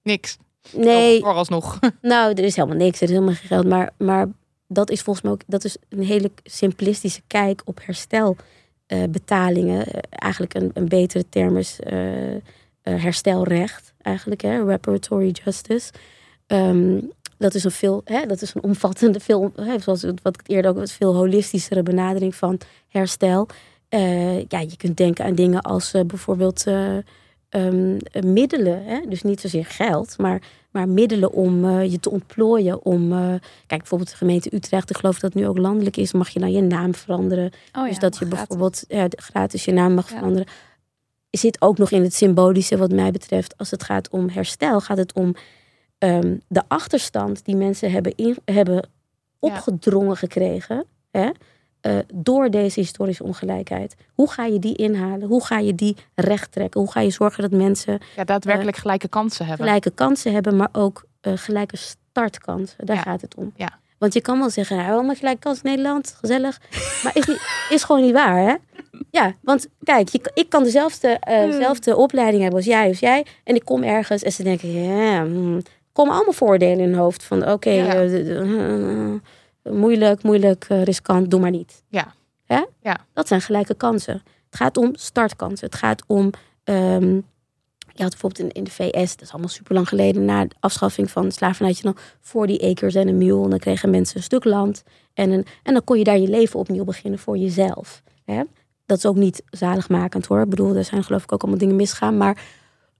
Niks. Nee, Vooralsnog. nou, er is helemaal niks. Er is helemaal geen geld. Maar, maar dat is volgens mij ook dat is een hele simplistische kijk op herstelbetalingen. eigenlijk een, een betere term is eh, eh, herstelrecht, eigenlijk, hè, reparatory justice. Ehm, dat is een veel, hè, dat is een omvattende, veel, hè, zoals wat ik eerder ook, wat veel holistischere benadering van herstel. Eh, ja, je kunt denken aan dingen als eh, bijvoorbeeld eh, ehm, middelen, hè? dus niet zozeer geld, maar maar middelen om je te ontplooien. Om, kijk, bijvoorbeeld de gemeente Utrecht, ik geloof dat het nu ook landelijk is, mag je dan je naam veranderen. Oh ja, dus dat je gratis. bijvoorbeeld ja, gratis je naam mag Ja. veranderen. Zit ook nog in het symbolische, wat mij betreft. Als het gaat om herstel, gaat het om ehm, de achterstand die mensen hebben, in, hebben opgedrongen gekregen. Hè? Eh, door deze historische ongelijkheid. Hoe ga je die inhalen? Hoe ga je die recht trekken? Hoe ga je zorgen dat mensen Ja, daadwerkelijk gelijke kansen hebben. gelijke kansen hebben, maar ook eh, gelijke startkansen. Daar Ja. gaat het om. Ja. Want je kan wel zeggen, nou, allemaal gelijk kans in Nederland, gezellig. Maar is, niet, is gewoon niet waar, hè? Ja, want kijk, je, ik kan dezelfde, eh, dezelfde opleiding hebben als jij of jij. En ik kom ergens en ze denken, ja, hmm, komen allemaal voordelen in hun hoofd. Van oké, Ja. Moeilijk, moeilijk, eh, riskant, doe maar niet. Ja. Hè? Ja. Dat zijn gelijke kansen. Het gaat om startkansen. Het gaat om, ehm, je had bijvoorbeeld in, in de VS, dat is allemaal super lang geleden, na de afschaffing van slavernij, je voor die acres en een mule. En dan kregen mensen een stuk land. En, een, en dan kon je daar je leven opnieuw beginnen voor jezelf. Hè? Dat is ook niet zaligmakend hoor. Ik bedoel, er zijn geloof ik ook allemaal dingen misgaan. Maar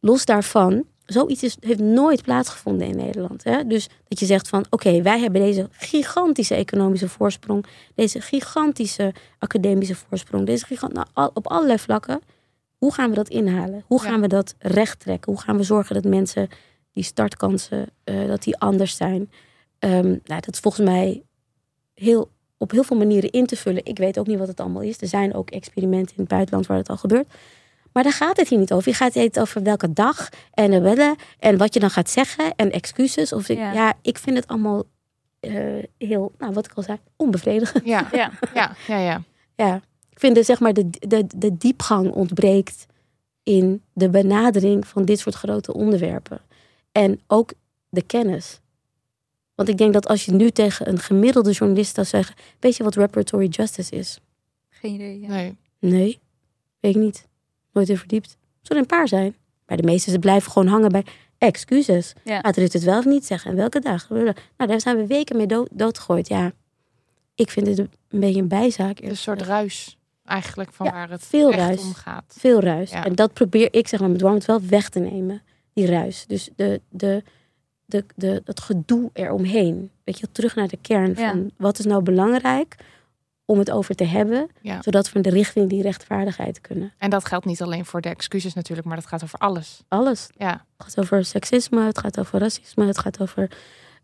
los daarvan, zoiets is, heeft nooit plaatsgevonden in Nederland. Hè? Dus dat je zegt van, oké, wij hebben deze gigantische economische voorsprong. Deze gigantische academische voorsprong. Deze gigant, nou, op allerlei vlakken. Hoe gaan we dat inhalen? Hoe Ja. gaan we dat recht trekken? Hoe gaan we zorgen dat mensen die startkansen, eh, dat die anders zijn? Ehm, nou, dat is volgens mij heel, op heel veel manieren in te vullen. Ik weet ook niet wat het allemaal is. Er zijn ook experimenten in het buitenland waar dat al gebeurt. Maar daar gaat het hier niet over. Je gaat het over welke dag en de wedden en wat je dan gaat zeggen en excuses. Of ik, Ja. ja. ik vind het allemaal eh, heel, nou wat ik al zei, onbevredigend. Ja, Ja. ja, ja, ja. Ja, ik vind de, zeg maar, de, de, de diepgang ontbreekt in de benadering van dit soort grote onderwerpen. En ook de kennis. Want ik denk dat als je nu tegen een gemiddelde journalist zou zeggen: Weet je wat reparatory justice is? Geen idee. Ja. Nee. Nee, weet ik niet. Nooit in verdiept. Zullen er een paar zijn. Maar de meeste ze blijven gewoon hangen bij excuses. Ja. Gaat Rutte het wel of niet zeggen? En welke dag? Nou, daar zijn we weken mee dood, doodgegooid. Ja, ik vind het een beetje een bijzaak. Een soort ruis eigenlijk van Ja, waar het veel echt ruis. om gaat. Veel ruis. Ja. En dat probeer ik zeg maar met Warmth wel weg te nemen. Die ruis. Dus de, de, de, de, het gedoe eromheen. Weet je, terug naar de kern Ja. van wat is nou belangrijk om het over te hebben. Ja. Zodat we in de richting die rechtvaardigheid kunnen. En dat geldt niet alleen voor de excuses natuurlijk, maar dat gaat over alles. Alles. Ja, Het gaat over seksisme, het gaat over racisme, het gaat over,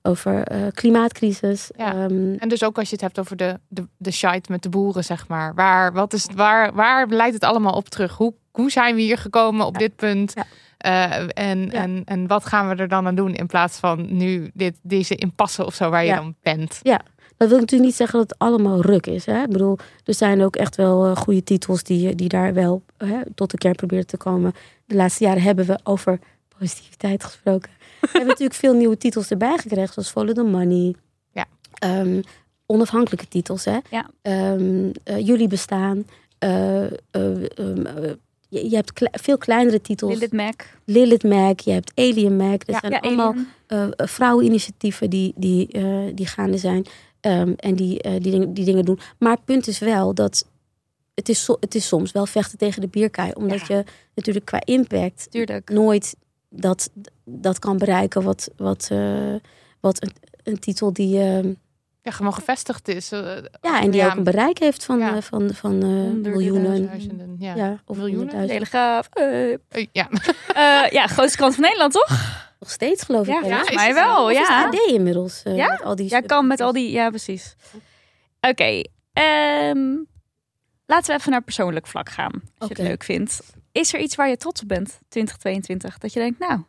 over eh, klimaatcrisis. Ja. Ehm, en dus ook als je het hebt over de, de, de shite met de boeren, zeg maar. Waar, wat is, waar, waar leidt het allemaal op terug? Hoe, hoe zijn we hier gekomen op Ja. dit punt? Ja. Eh, en, Ja. en, en wat gaan we er dan aan doen in plaats van nu dit, deze impasse of zo waar je Ja. dan bent? Dat wil natuurlijk niet zeggen dat het allemaal ruk is. Hè? Ik bedoel, er zijn ook echt wel eh, goede titels die, die daar wel hè, tot de kern proberen te komen. De laatste jaren hebben we over positiviteit gesproken. we hebben natuurlijk veel nieuwe titels erbij gekregen, zoals Follow the Money. Ja. Ehm, onafhankelijke titels, hè? Ja. Ehm, eh, jullie bestaan. Eh, eh, ehm, eh, je, je hebt kle- veel kleinere titels. Lilith Mac. Lilith Mac, je hebt Alien Mac. Er Ja, zijn Ja, allemaal eh, eh, vrouweninitiatieven die, die, eh, die gaande zijn. Ehm, en die, eh, die, dingen, die dingen doen. Maar het punt is wel dat het is, so- het is soms wel vechten tegen de bierkaai. Omdat je natuurlijk qua impact Tuurlijk. nooit dat, dat kan bereiken wat, wat, eh, wat een, een titel die... ehm, Ja, gewoon gevestigd is. eh, ja, en die ja, ook een bereik heeft van, Ja. van, van eh, miljoenen. ja. Ja, of Miljoenen? Telegraaf. ja. eh, ja, grootste krant van Nederland, toch? Nog steeds geloof ik. Ja, wel, volgens mij het wel. Is Ja. het AD inmiddels? eh, Ja? met al die Ja, kan met al die... Ja, precies. Oké. ehm, laten we even naar persoonlijk vlak gaan. Als je het leuk vindt. Is er iets waar je trots op bent, 2022? Dat je denkt, nou,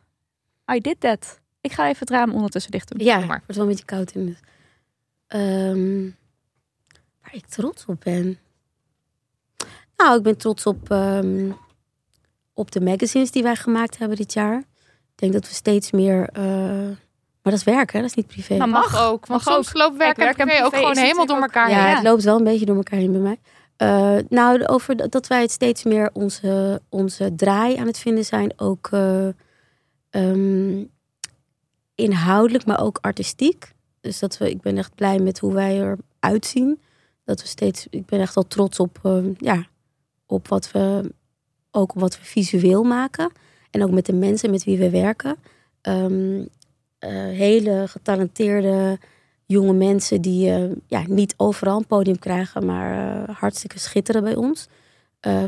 I did that. Ik ga even het raam ondertussen dicht doen. Ja, Doe het maar. wordt wel een beetje koud in. Ehm, waar ik trots op ben. Nou, ik ben trots op, ehm, op de magazines die wij gemaakt hebben dit jaar. Ik denk dat we steeds meer. eh, maar dat is werk, hè? Dat is niet privé. Maar Mag, Mag. ook. Want Mag soms ook. loopt werk en privé ook gewoon helemaal door elkaar ja, heen. het loopt wel een beetje door elkaar heen bij mij. Eh, nou, over dat- dat wij het steeds meer onze, onze draai aan het vinden zijn. Ook eh, ehm, inhoudelijk, maar ook artistiek. Dus dat we, ik ben echt blij met hoe wij eruit zien. Dat we steeds, ik ben echt wel trots op, ehm, ja, op wat we, ook op wat we visueel maken. En ook met de mensen met wie we werken. Ehm, eh, hele getalenteerde jonge mensen die eh, ja, niet overal een podium krijgen, maar eh, hartstikke schitteren bij ons.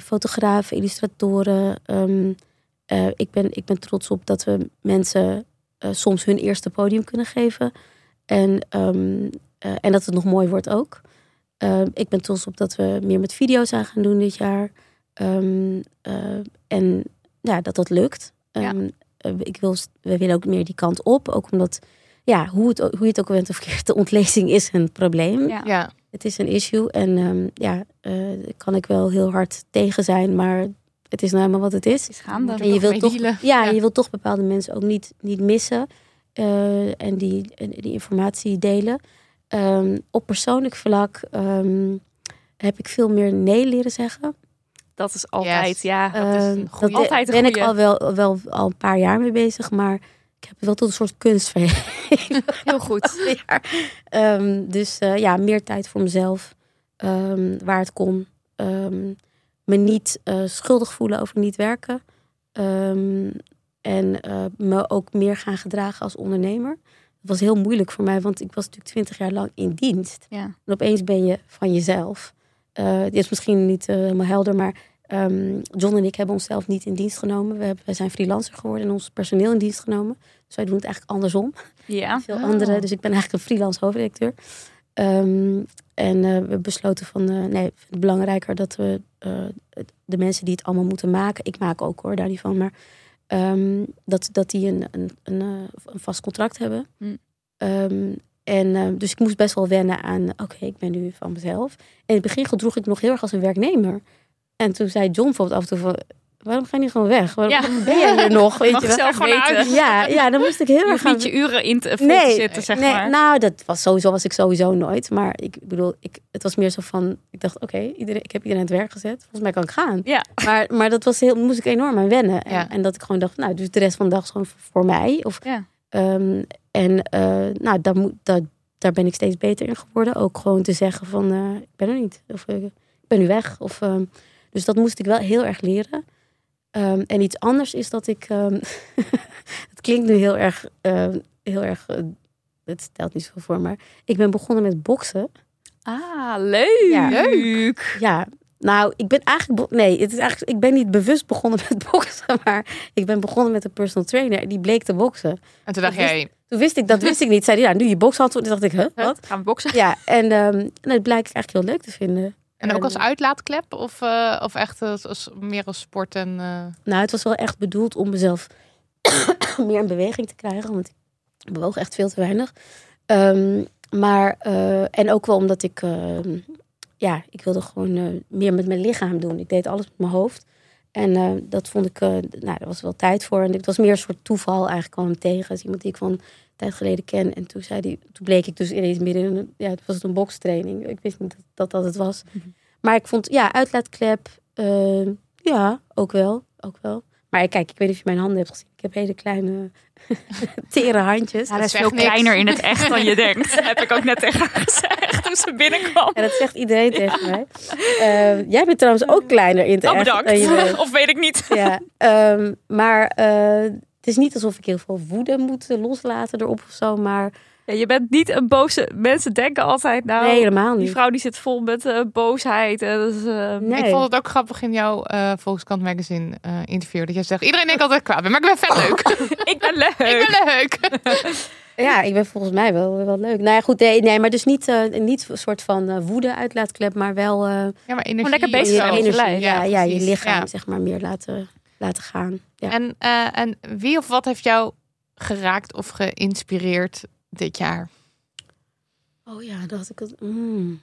Fotografen, illustratoren. ehm, eh, ik, ben, ik ben trots op dat we mensen soms hun eerste podium kunnen geven. En, ehm, eh, en dat het nog mooi wordt ook. Ik ben trots op dat we meer met video's aan gaan doen dit jaar. En ja, dat dat lukt. Ja. Ehm, eh, ik wil, we willen ook meer die kant op. Ook omdat ja, hoe, het, hoe je het ook bent of verkeerd, de ontlezing is een probleem. Ja. Ja. Het is een issue en ehm, ja, eh, daar kan ik wel heel hard tegen zijn, maar het is nou helemaal wat het is. Het is er En je wilt toch, ja, Ja. je wilt toch bepaalde mensen ook niet, niet missen eh, en die, en die informatie delen. Ehm, op persoonlijk vlak ehm, heb ik veel meer nee leren zeggen. Dat is altijd, Yes. ja. Dat is een Ehm, goeie. daar Altijd een ben ik goeie. al wel, wel al een paar jaar mee bezig, maar ik heb het wel tot een soort kunst. Heel goed. Ehm, dus eh, ja, meer tijd voor mezelf, ehm, waar het kon. Me niet eh, schuldig voelen over niet werken. En eh, me ook meer gaan gedragen als ondernemer. Dat was heel moeilijk voor mij, want ik was natuurlijk twintig jaar lang in dienst. Ja. En opeens ben je van jezelf. Dit is misschien niet helemaal helder, maar ehm, John en ik hebben onszelf niet in dienst genomen. We, hebben, wij zijn freelancer geworden en ons personeel in dienst genomen. Dus wij doen het eigenlijk andersom. Ja. Veel Oh. anderen. Dus ik ben eigenlijk een freelance hoofdredacteur. Ehm, en eh, we besloten van, eh, nee, belangrijker dat we eh, de mensen die het allemaal moeten maken, ik maak ook hoor, daar niet van, maar ehm, dat, dat die een, een, een, een vast contract hebben. Hm. Ehm, en eh, dus ik moest best wel wennen aan, oké, ik ben nu van mezelf. En in het begin gedroeg ik nog heel erg als een werknemer. En toen zei John bijvoorbeeld af en toe van, waarom ga je niet gewoon weg? Waarom Ja. ben jij hier nog? Weet Mag je wel? zelf Gewoon uit. weten. Ja, ja, dan moest ik heel Je erg niet je uren in te, Nee, te zitten, zeg nee, maar. nou, dat was sowieso was ik sowieso nooit. Maar ik bedoel, ik, het was meer zo van, ik dacht, oké, iedereen, ik heb iedereen aan het werk gezet. Volgens mij kan ik gaan. Ja. Maar, maar dat was heel, moest ik enorm aan wennen. En, Ja. en dat ik gewoon dacht, nou, dus de rest van de dag is gewoon voor mij. Of, Ja. ehm, en eh, nou, daar, moet, daar, daar ben ik steeds beter in geworden. Ook gewoon te zeggen van, eh, ik ben er niet. Of eh, ik ben nu weg. Of, ehm, dus dat moest ik wel heel erg leren. Ehm, en iets anders is dat ik, ehm, het klinkt nu heel erg, ehm, heel erg, eh, het stelt niet zoveel voor, maar ik ben begonnen met boksen. Ah, leuk. Ja. Leuk. Ja, nou, ik ben eigenlijk, nee, het is eigenlijk, ik ben niet bewust begonnen met boksen, maar ik ben begonnen met een personal trainer en die bleek te boksen. En toen dacht Dat jij, Toen wist ik, dat wist ik niet. Zei hij, ja, nu je bokshand. Toen dacht ik, huh, wat? Gaan we boksen? Ja, en ehm nou, dat blijkt eigenlijk heel leuk te vinden. En ook als uitlaatklep of, eh, of echt als, als- meer als sport en... eh, Nou, het was wel echt bedoeld om mezelf meer in beweging te krijgen. Want ik bewoog echt veel te weinig. Ehm, maar, eh, en ook wel omdat ik, ehm, ja, ik wilde gewoon meer met mijn lichaam doen. Ik deed alles met mijn hoofd. En dat vond ik, nou, daar was wel tijd voor. En het was meer een soort toeval eigenlijk kwam hem tegen. als iemand die ik van tijd geleden ken. En toen, zei die, toen bleek ik dus ineens midden in een, ja, het was het een bokstraining. Ik wist niet dat dat, dat het was. Maar ik vond, ja, uitlaatklep, eh, ja, ook wel, ook wel. Maar kijk, ik weet niet of je mijn handen hebt gezien. Ik heb hele kleine, tere handjes. Ja, dat is veel niks. kleiner in het echt dan je denkt. Dat heb ik ook net tegen haar gezegd toen ze binnenkwam. En dat zegt iedereen tegen mij. Eh, jij bent trouwens ook kleiner in het Oh, echt dan je bedankt. denkt. Of weet ik niet. Ja, ehm, maar eh, is niet alsof ik heel veel woede moet loslaten erop of zo. Maar Ja, je bent niet een boze... Mensen denken altijd, nou, nee, helemaal die niet. vrouw die zit vol met eh, boosheid. En dat is, eh, Nee. Ik vond het ook grappig in jouw eh Volkskrant Magazine eh, interview. Dat jij zegt, iedereen denkt altijd kwaad ben, maar ik ben vet leuk. Ik ben leuk. ik ben leuk. Ja, ik ben volgens mij wel, wel leuk. Nou ja, goed, nee, nee maar dus niet, eh, niet een soort van woede uitlaatklep, maar wel eh, Ja, maar energie. lekker bezig zijn energie, ja, ja, je lichaam Ja. zeg maar meer laten, laten gaan. Ja. En, eh, en wie of wat heeft jou geraakt of geïnspireerd dit jaar? Oh ja, dat had ik het. Mm.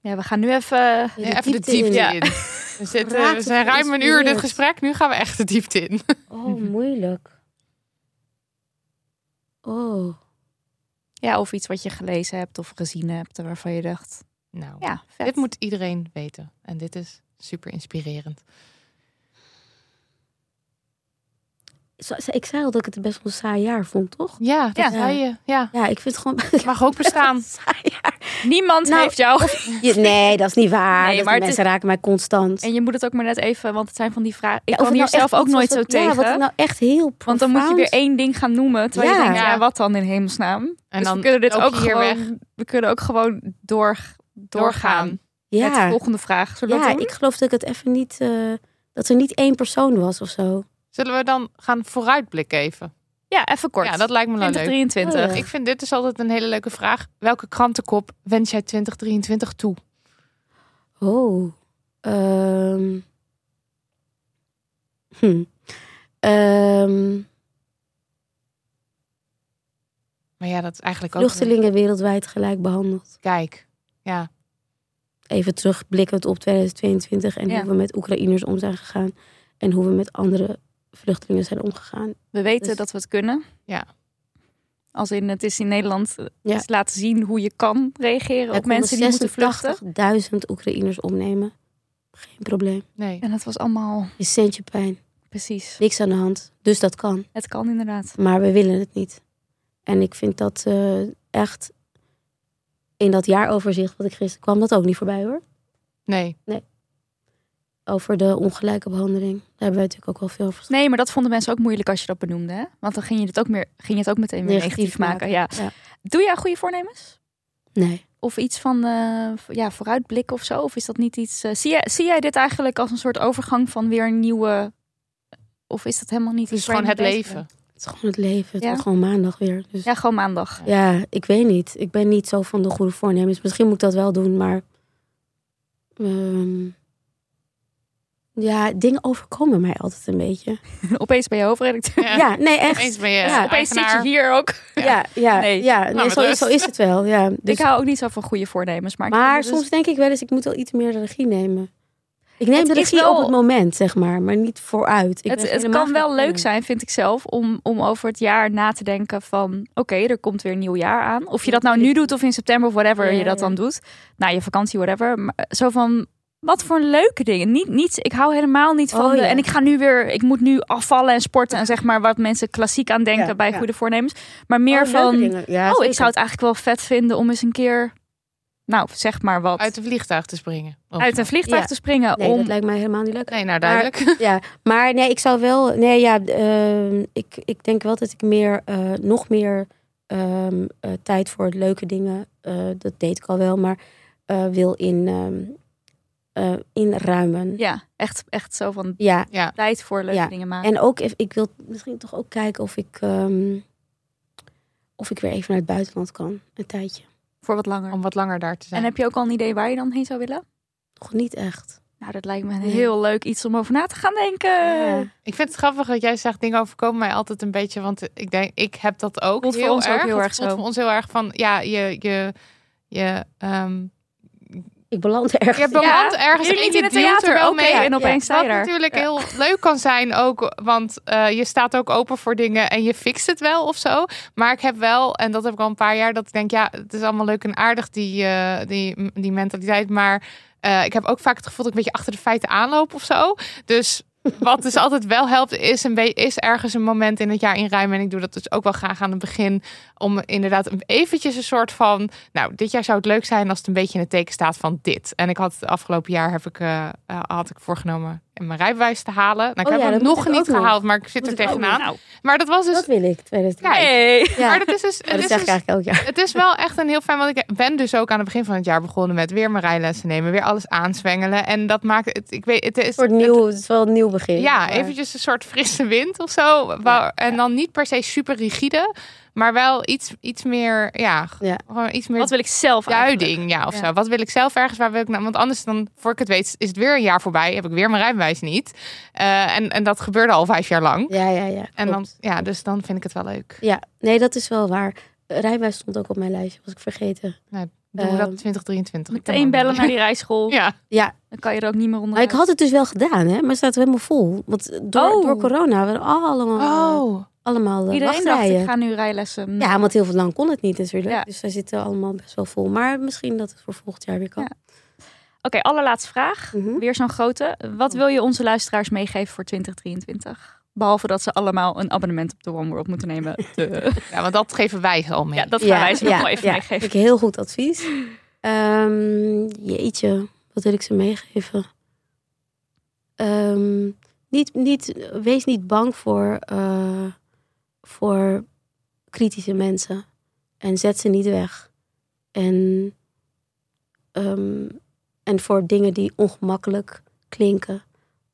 Ja, we gaan nu even... Ja, Ja, even de diepte in. in. We, zitten, we zijn ruim een uur in dit gesprek. Nu gaan we echt de diepte in. Oh, moeilijk. Oh. Ja, of iets wat je gelezen hebt of gezien hebt waarvan je dacht... Nou, Ja, vet. dit moet iedereen weten. En dit is super inspirerend. Zo- Ik zei al dat ik het best wel een saai jaar vond, toch? Ja, dat Ja. zei je. Ja, Ja, ik vind het gewoon. het mag ook bestaan. Niemand Nou, heeft jou... Je- Nee, dat is niet waar. Nee, maar het mensen raken mij constant. En je moet het ook maar net even, want het zijn van die vragen. Ik Ja, kwam hier nou zelf ook nooit zo wat- Ja, wat tegen. nou echt heel want dan moet je weer één ding gaan noemen. Terwijl je Ja. denkt, ja, Ja. wat dan in hemelsnaam? En dus dan we kunnen dit ook je hier gewoon, we kunnen ook gewoon door, doorgaan. met de Ja, volgende vraag. Zullen ja ik geloof dat ik het even niet. eh, dat er niet één persoon was of zo. Zullen we dan gaan vooruitblikken even? Ja, even kort. Ja, dat lijkt me wel leuk. 2023. Oh, ja. Ik vind dit is altijd een hele leuke vraag. Welke krantenkop wens jij 2023 toe? Oh. Ehm. Hm. Ehm. Maar ja, dat is eigenlijk ook... Vluchtelingen wereldwijd gelijk behandeld. Kijk, ja. Even terugblikkend op 2022 en Ja. hoe we met Oekraïners om zijn gegaan. En hoe we met andere vluchtelingen zijn omgegaan. We weten Dus- dat we het kunnen. Ja. Als in het is in Nederland eh, Ja. laten zien hoe je kan reageren Wij op mensen die moeten vluchten. 86.000 Oekraïners opnemen. Geen probleem. Nee. En het was allemaal Een centje pijn. precies. Niks aan de hand. Dus dat kan. Het kan inderdaad. Maar we willen het niet. En ik vind dat eh, echt... In dat jaaroverzicht wat ik gisteren kwam, dat ook niet voorbij hoor. Nee. Over de ongelijke behandeling. Daar hebben wij natuurlijk ook wel veel over Nee, maar dat vonden mensen ook moeilijk als je dat benoemde. Hè? Want dan ging je het ook, meer, ging je het ook meteen weer negatief, maken. Ja. Ja. Doe jij goede voornemens? Nee. Of iets van eh, ja, vooruitblikken of zo? Of is dat niet iets... eh, zie, jij, zie jij dit eigenlijk als een soort overgang van weer een nieuwe... Of is dat helemaal niet Het is gewoon het leven. Het is gewoon het leven. Het Ja. wordt gewoon maandag weer. Dus? Ja, gewoon maandag. Ja, ik weet niet. Ik ben niet zo van de goede voornemens. Misschien moet ik dat wel doen, maar. ehm, ja, dingen overkomen mij altijd een beetje. Opeens ben je hoofdredacteur. Ja. Ja, nee, echt. Opeens ben je Ja, Opeens zit je hier ook. Ja, ja, Nee. ja. Nee, zo, zo is het wel. Ja. Dus, ik hou ook niet zo van goede voornemens. Maar, soms denk ik wel eens, ik moet wel iets meer de regie nemen. Ik neem Het de regie wel- op het moment, zeg maar, maar niet vooruit. Ik het, kan wel leuk zijn, vind ik zelf, om, om over het jaar na te denken van... oké, er komt weer een nieuw jaar aan. Of je dat nou nu doet of in september of whatever Ja, je dat ja. dan doet. Na je vakantie, whatever. Maar zo van, wat voor leuke dingen. Niet, niet, ik hou helemaal niet van Oh, de... ja. En ik ga nu weer, ik moet nu afvallen en sporten... en zeg maar wat mensen klassiek aan denken Ja, bij ja. goede voornemens. Maar meer Oh, van, oh, zeker. ik zou het eigenlijk wel vet vinden om eens een keer... Nou, zeg maar wat. Uit een vliegtuig te springen. Of uit een vliegtuig Ja. te springen. Nee, om, dat lijkt mij helemaal niet leuk. Nee, nou duidelijk. Ja, maar nee, ik zou wel. Nee, ja, ehm, ik, ik denk wel dat ik meer, eh, nog meer ehm, eh, tijd voor leuke dingen, eh, dat deed ik al wel, maar eh, wil in, ehm, eh, inruimen. Ja. Ja, echt, echt zo van ja. tijd voor leuke Ja. dingen maken. En ook, if- ik wil misschien toch ook kijken of ik, ehm, of ik weer even naar het buitenland kan, een tijdje. voor wat langer. Om wat langer daar te zijn. En heb je ook al een idee waar je dan heen zou willen? Nog niet echt. Nou, dat lijkt me een heel leuk iets om over na te gaan denken. Ja. Ik vind het grappig dat jij zegt dingen overkomen mij altijd een beetje, want ik denk ik heb dat ook Voelt voor heel ons ook erg. heel Het erg voelt zo. voor ons heel erg van ja je je je ehm Ik beland ergens. je belandt Ja, ergens in je het theater, er wel mee. en opeens sta Wat je daar. natuurlijk heel leuk kan zijn ook, want eh, je staat ook open voor dingen en je fixt het wel of zo. Maar ik heb wel, en dat heb ik al een paar jaar, dat ik denk, ja, het is allemaal leuk en aardig die, eh, die, die mentaliteit. Maar eh, ik heb ook vaak het gevoel dat ik een beetje achter de feiten aanloop of zo. Dus wat dus altijd wel helpt, is, een is ergens een moment in het jaar inruimen. En ik doe dat dus ook wel graag aan het begin. Om inderdaad eventjes een soort van... Nou, dit jaar zou het leuk zijn als het een beetje in het teken staat van dit. En ik had het afgelopen jaar heb ik, eh, eh, had ik voorgenomen mijn rijbewijs te halen. Nou, ik Oh heb ja, hem nog niet gehaald, maar ik zit Moet er tegenaan. Nou, Maar dat was dus... Dat wil ik. 2020. Kijk, hey. Ja. Maar dat is dus... Het dat is zeg ik dus- eigenlijk elk jaar. het is wel echt een heel fijn, want ik ben dus ook aan het begin van het jaar begonnen met weer mijn rijlessen nemen, weer alles aanzwengelen. En dat maakt het, ik weet, het is Het, nieuw, het is wel een nieuw begin. ja, Maar- eventjes een soort frisse wind of zo. Waar- En dan niet per se super rigide, maar wel iets, iets meer, ja, Ja. gewoon iets meer Wat wil ik zelf eigenlijk? duiding, ja, of Ja. zo. Wat wil ik zelf ergens, waar wil ik nou? Want anders dan, voor ik het weet, is het weer een jaar voorbij, heb ik weer mijn rijbewijs niet. Eh, en, en dat gebeurde al vijf jaar lang. Ja, ja, ja. En dan, ja, dus dan vind ik het wel leuk. Ja, nee, dat is wel waar. Rijbewijs stond ook op mijn lijstje, was ik vergeten. Doen we dat Ehm, 2023? Ik kan Meteen bellen naar die rijschool. Ja, Ja, Dan kan je er ook niet meer onder. ik had het dus wel gedaan, hè, maar het staat helemaal vol. Want door, Oh. door corona hebben we allemaal, Oh, allemaal eh, Iedereen dacht, wachtrijen. ik ga nu rijlessen. Ja, want heel veel lang kon het niet natuurlijk. Ja. Dus zij zitten allemaal best wel vol. Maar misschien dat het voor volgend jaar weer kan. Ja. Oké, allerlaatste vraag. Mhm. Weer zo'n grote. Wat wil je onze luisteraars meegeven voor 2023? Behalve dat ze allemaal een abonnement op de One World moeten nemen. De- ja, want dat geven wij al mee. Ja, dat gaan wij ze nog wel even ja, meegeven. vind ik heel goed advies. Ehm, jeetje, wat wil ik ze meegeven? Ehm, niet, niet, wees niet bang voor, eh, voor kritische mensen. En zet ze niet weg. En, ehm, en voor dingen die ongemakkelijk klinken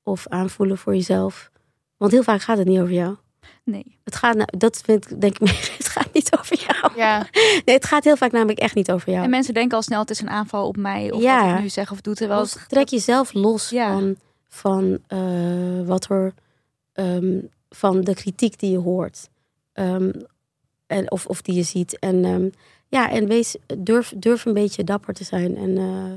of aanvoelen voor jezelf. Want heel vaak gaat het niet over jou. Nee. Het gaat, nou, dat vind ik, denk ik meer, het gaat niet over jou. Ja, Nee, het gaat heel vaak namelijk echt niet over jou. En mensen denken al snel, het is een aanval op mij. Of Ja. wat ik nu zeg of doe. Terwijl het- trek jezelf los Ja. van, van eh, wat er, ehm, van de kritiek die je hoort. Ehm, en, of, of die je ziet. En ehm, ja, en wees, durf, durf een beetje dapper te zijn en, eh,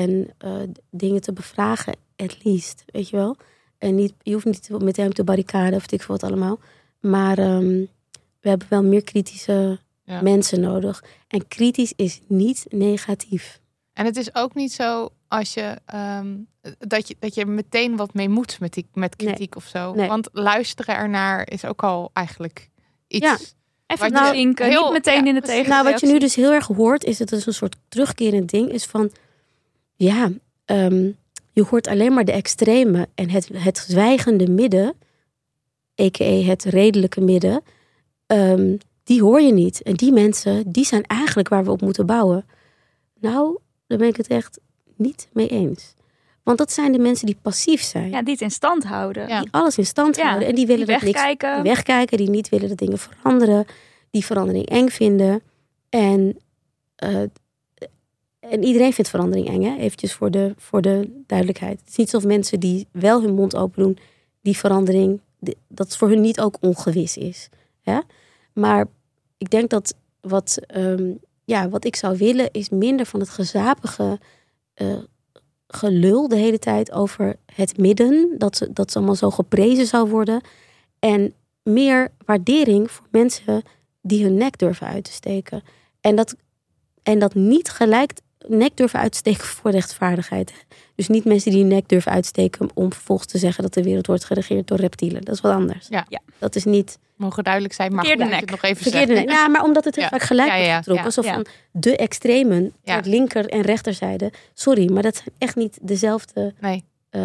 en eh, dingen te bevragen, at least, weet je wel. En niet, je hoeft niet met hem te barricaden of ik veel wat allemaal. Maar ehm, we hebben wel meer kritische Ja. mensen nodig. En kritisch is niet negatief. En het is ook niet zo als je, dat, je dat je meteen wat mee moet met, die, met Nee. kritiek of zo. Nee. Want luisteren ernaar is ook al eigenlijk iets. Ja. Even bezinken, heel- niet meteen ja, in de tegen. Nou, wat je nu dus heel erg hoort, is het dus een soort terugkerend ding, is van, ja, ehm, je hoort alleen maar de extreme en het, het zwijgende midden, a.k.a. het redelijke midden, ehm, die hoor je niet. En die mensen, die zijn eigenlijk waar we op moeten bouwen. Nou, daar ben ik het echt niet mee eens. Want dat zijn de mensen die passief zijn. Ja, die het in stand houden. Ja. Die alles in stand Ja, houden. En die willen die dat niks wegkijken. die wegkijken, die niet willen dat dingen veranderen, die verandering eng vinden. En, eh, en iedereen vindt verandering eng, hè? eventjes voor de, voor de duidelijkheid. Het is niet alsof mensen die wel hun mond open doen, die verandering, die- dat voor hun niet ook ongewis is. Hè? Maar ik denk dat wat, ehm, ja, wat ik zou willen, is minder van het gezapige eh, gelul de hele tijd over het midden. Dat ze, dat ze allemaal zo geprezen zou worden. En meer waardering voor mensen die hun nek durven uit te steken. En dat, en dat niet gelijk nek durven uitsteken voor rechtvaardigheid. Dus niet mensen die hun nek durven uitsteken om vervolgens te zeggen dat de wereld wordt geregeerd door reptielen. Dat is wat anders. Ja. Ja. Dat is niet Mogen duidelijk zijn, maar Verkeerde nek. het nog even verkeerde zeggen. nek. Ja, maar omdat het heel Ja. vaak gelijk Ja, ja, wordt ja, getrokken. ja. Alsof Ja. van de extremen, Ja. ter linker en rechterzijde. Sorry, maar dat zijn echt niet dezelfde. Nee, eh,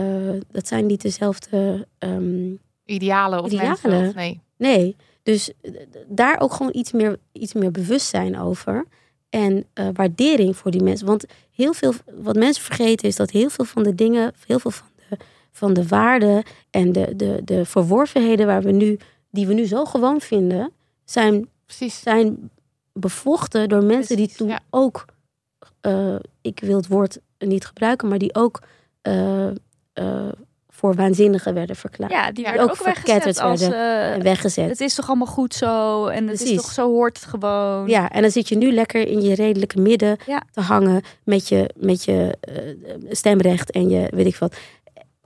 dat zijn niet dezelfde. ehm, idealen of Idealen. mensen. Of, nee. Nee, dus eh, daar ook gewoon iets meer, iets meer bewustzijn over. En eh, waardering voor die mensen. Want heel veel, wat mensen vergeten is dat heel veel van de dingen, heel veel van de, van de waarden en de, de, de verworvenheden waar we nu, die we nu zo gewoon vinden, zijn, Precies. zijn bevochten door mensen die toen ja. ook, eh, ik wil het woord niet gebruiken, maar die ook eh, voor waanzinnigen werden verklaard. Ja, die Ja, werden ook ook weggezet verketterd als... werden. eh, en weggezet. het is toch allemaal goed zo? En het is toch zo hoort het gewoon? Ja, en dan zit je nu lekker in je redelijke midden Ja. te hangen met je, met je eh, stemrecht en je weet ik wat.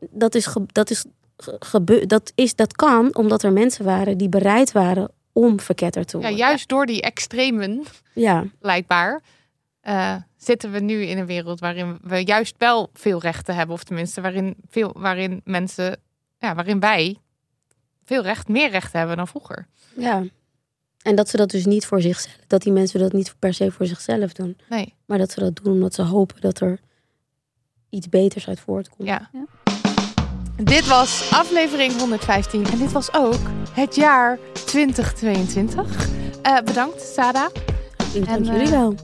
Dat is, ge- dat, is ge- gebe- dat is dat kan omdat er mensen waren die bereid waren om verketterd te Ja, worden. juist door die extremen, Ja, blijkbaar, eh, zitten we nu in een wereld waarin we juist wel veel rechten hebben. Of tenminste, waarin, veel, waarin mensen, ja, waarin wij veel recht, meer rechten hebben dan vroeger. ja. En dat ze dat dus niet voor zichzelf, dat die mensen dat niet per se voor zichzelf doen, Nee, maar dat ze dat doen omdat ze hopen dat er iets beters uit voortkomt. ja. Ja. Dit was aflevering 115 en dit was ook het jaar 2022. Eh, bedankt, Sada. Dank En, jullie eh, wel.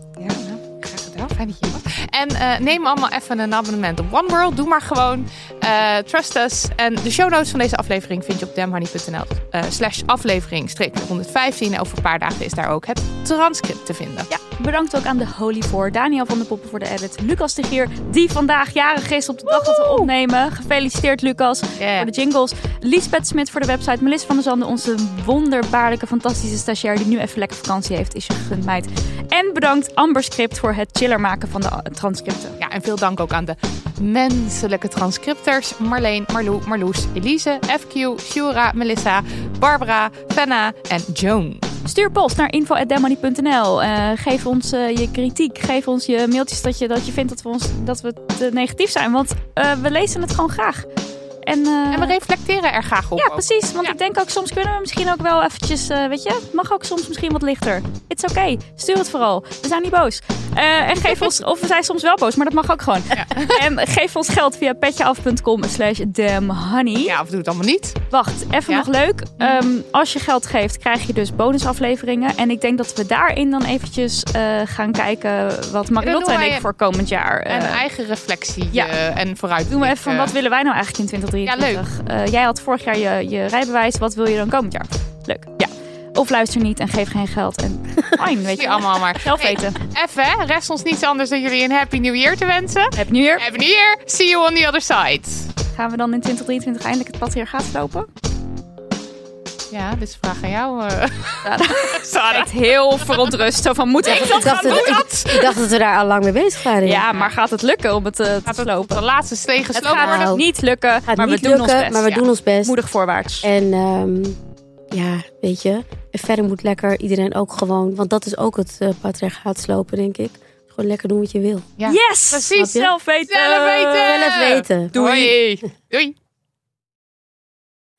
Fijn dat je hier was. En eh, neem allemaal even een abonnement op One World. Doe maar gewoon. Eh, trust us. En de show notes van deze aflevering vind je op damhoney.nl eh, slash aflevering streep 115. En over een paar dagen is daar ook het transcript te vinden. Ja, bedankt ook aan de Holy voor Daniel van de Poppen voor de edit. Lucas de Gier, die vandaag jarig is op de dag dat we opnemen. Gefeliciteerd Lucas Yeah. voor de jingles. Lisbeth Smit voor de website. Melissa van der Zanden, onze wonderbaarlijke, fantastische stagiair die nu even lekker vakantie heeft. Is je gegund meid. En bedankt Amber Script voor het chiller maken van de eh, transcripten. Ja, en veel dank ook aan de menselijke transcripters. Marleen, Marlou, Marloes, Elise, FQ, Shura, Melissa, Barbara, Fenna en Joan. Stuur post naar info.demony.nl. Eh geef ons eh, je kritiek. Geef ons je mailtjes dat je, dat je vindt dat we, ons, dat we te negatief zijn. Want eh, we lezen het gewoon graag. En, eh, En we reflecteren er graag op. Ja, ook. precies. Want Ja. ik denk ook soms kunnen we misschien ook wel eventjes, eh, weet je, het mag ook soms misschien wat lichter. It's oké. Stuur het vooral. We zijn niet boos. Eh, en geef ons, of we zijn soms wel boos, maar dat mag ook gewoon. En geef ons geld via petjeaf.com slash damnhoney. Ja, of doe het allemaal niet. Wacht, even Ja? nog leuk. Ehm, als je geld geeft, krijg je dus bonusafleveringen. En ik denk dat we daarin dan eventjes gaan kijken wat Marilotte en wij ik voor komend jaar... En eh, eigen reflectie ja. en vooruit. Doen we even van wat willen wij nou eigenlijk in 2023? Eh, jij had vorig jaar je, je rijbewijs. Wat wil je dan komend jaar? Leuk. Ja. Of luister niet en geef geen geld. En fijn, weet je. allemaal maar. Zelf Hey, weten. Even, hè, rest ons niets anders dan jullie een Happy New Year te wensen. Happy New Year. Happy New Year. See you on the other side. Gaan we dan in 2023 eindelijk het patriarchaat lopen? Ja, dit is een vraag aan jou. eh. Sarah. Echt heel verontrust. Zo van, moet ik dat Ik dacht, gaan dat, ik, ik dacht dat we daar al lang mee bezig waren. Ja, maar gaat het lukken om het eh, te Gaat het slopen? de laatste steen Het gesloopt gaat worden? Nou, niet lukken, Het gaat maar niet we doen lukken, ons best. maar we Ja. doen ons best. Moedig voorwaarts. En ehm, ja, weet je, en verder moet lekker iedereen ook gewoon, want dat is ook het uh, patriarchaat slopen, denk ik. Gewoon lekker doen wat je wil. Ja. Yes! Precies. Precies, zelf weten. Zelf weten. Zelf weten. Doei. Doei.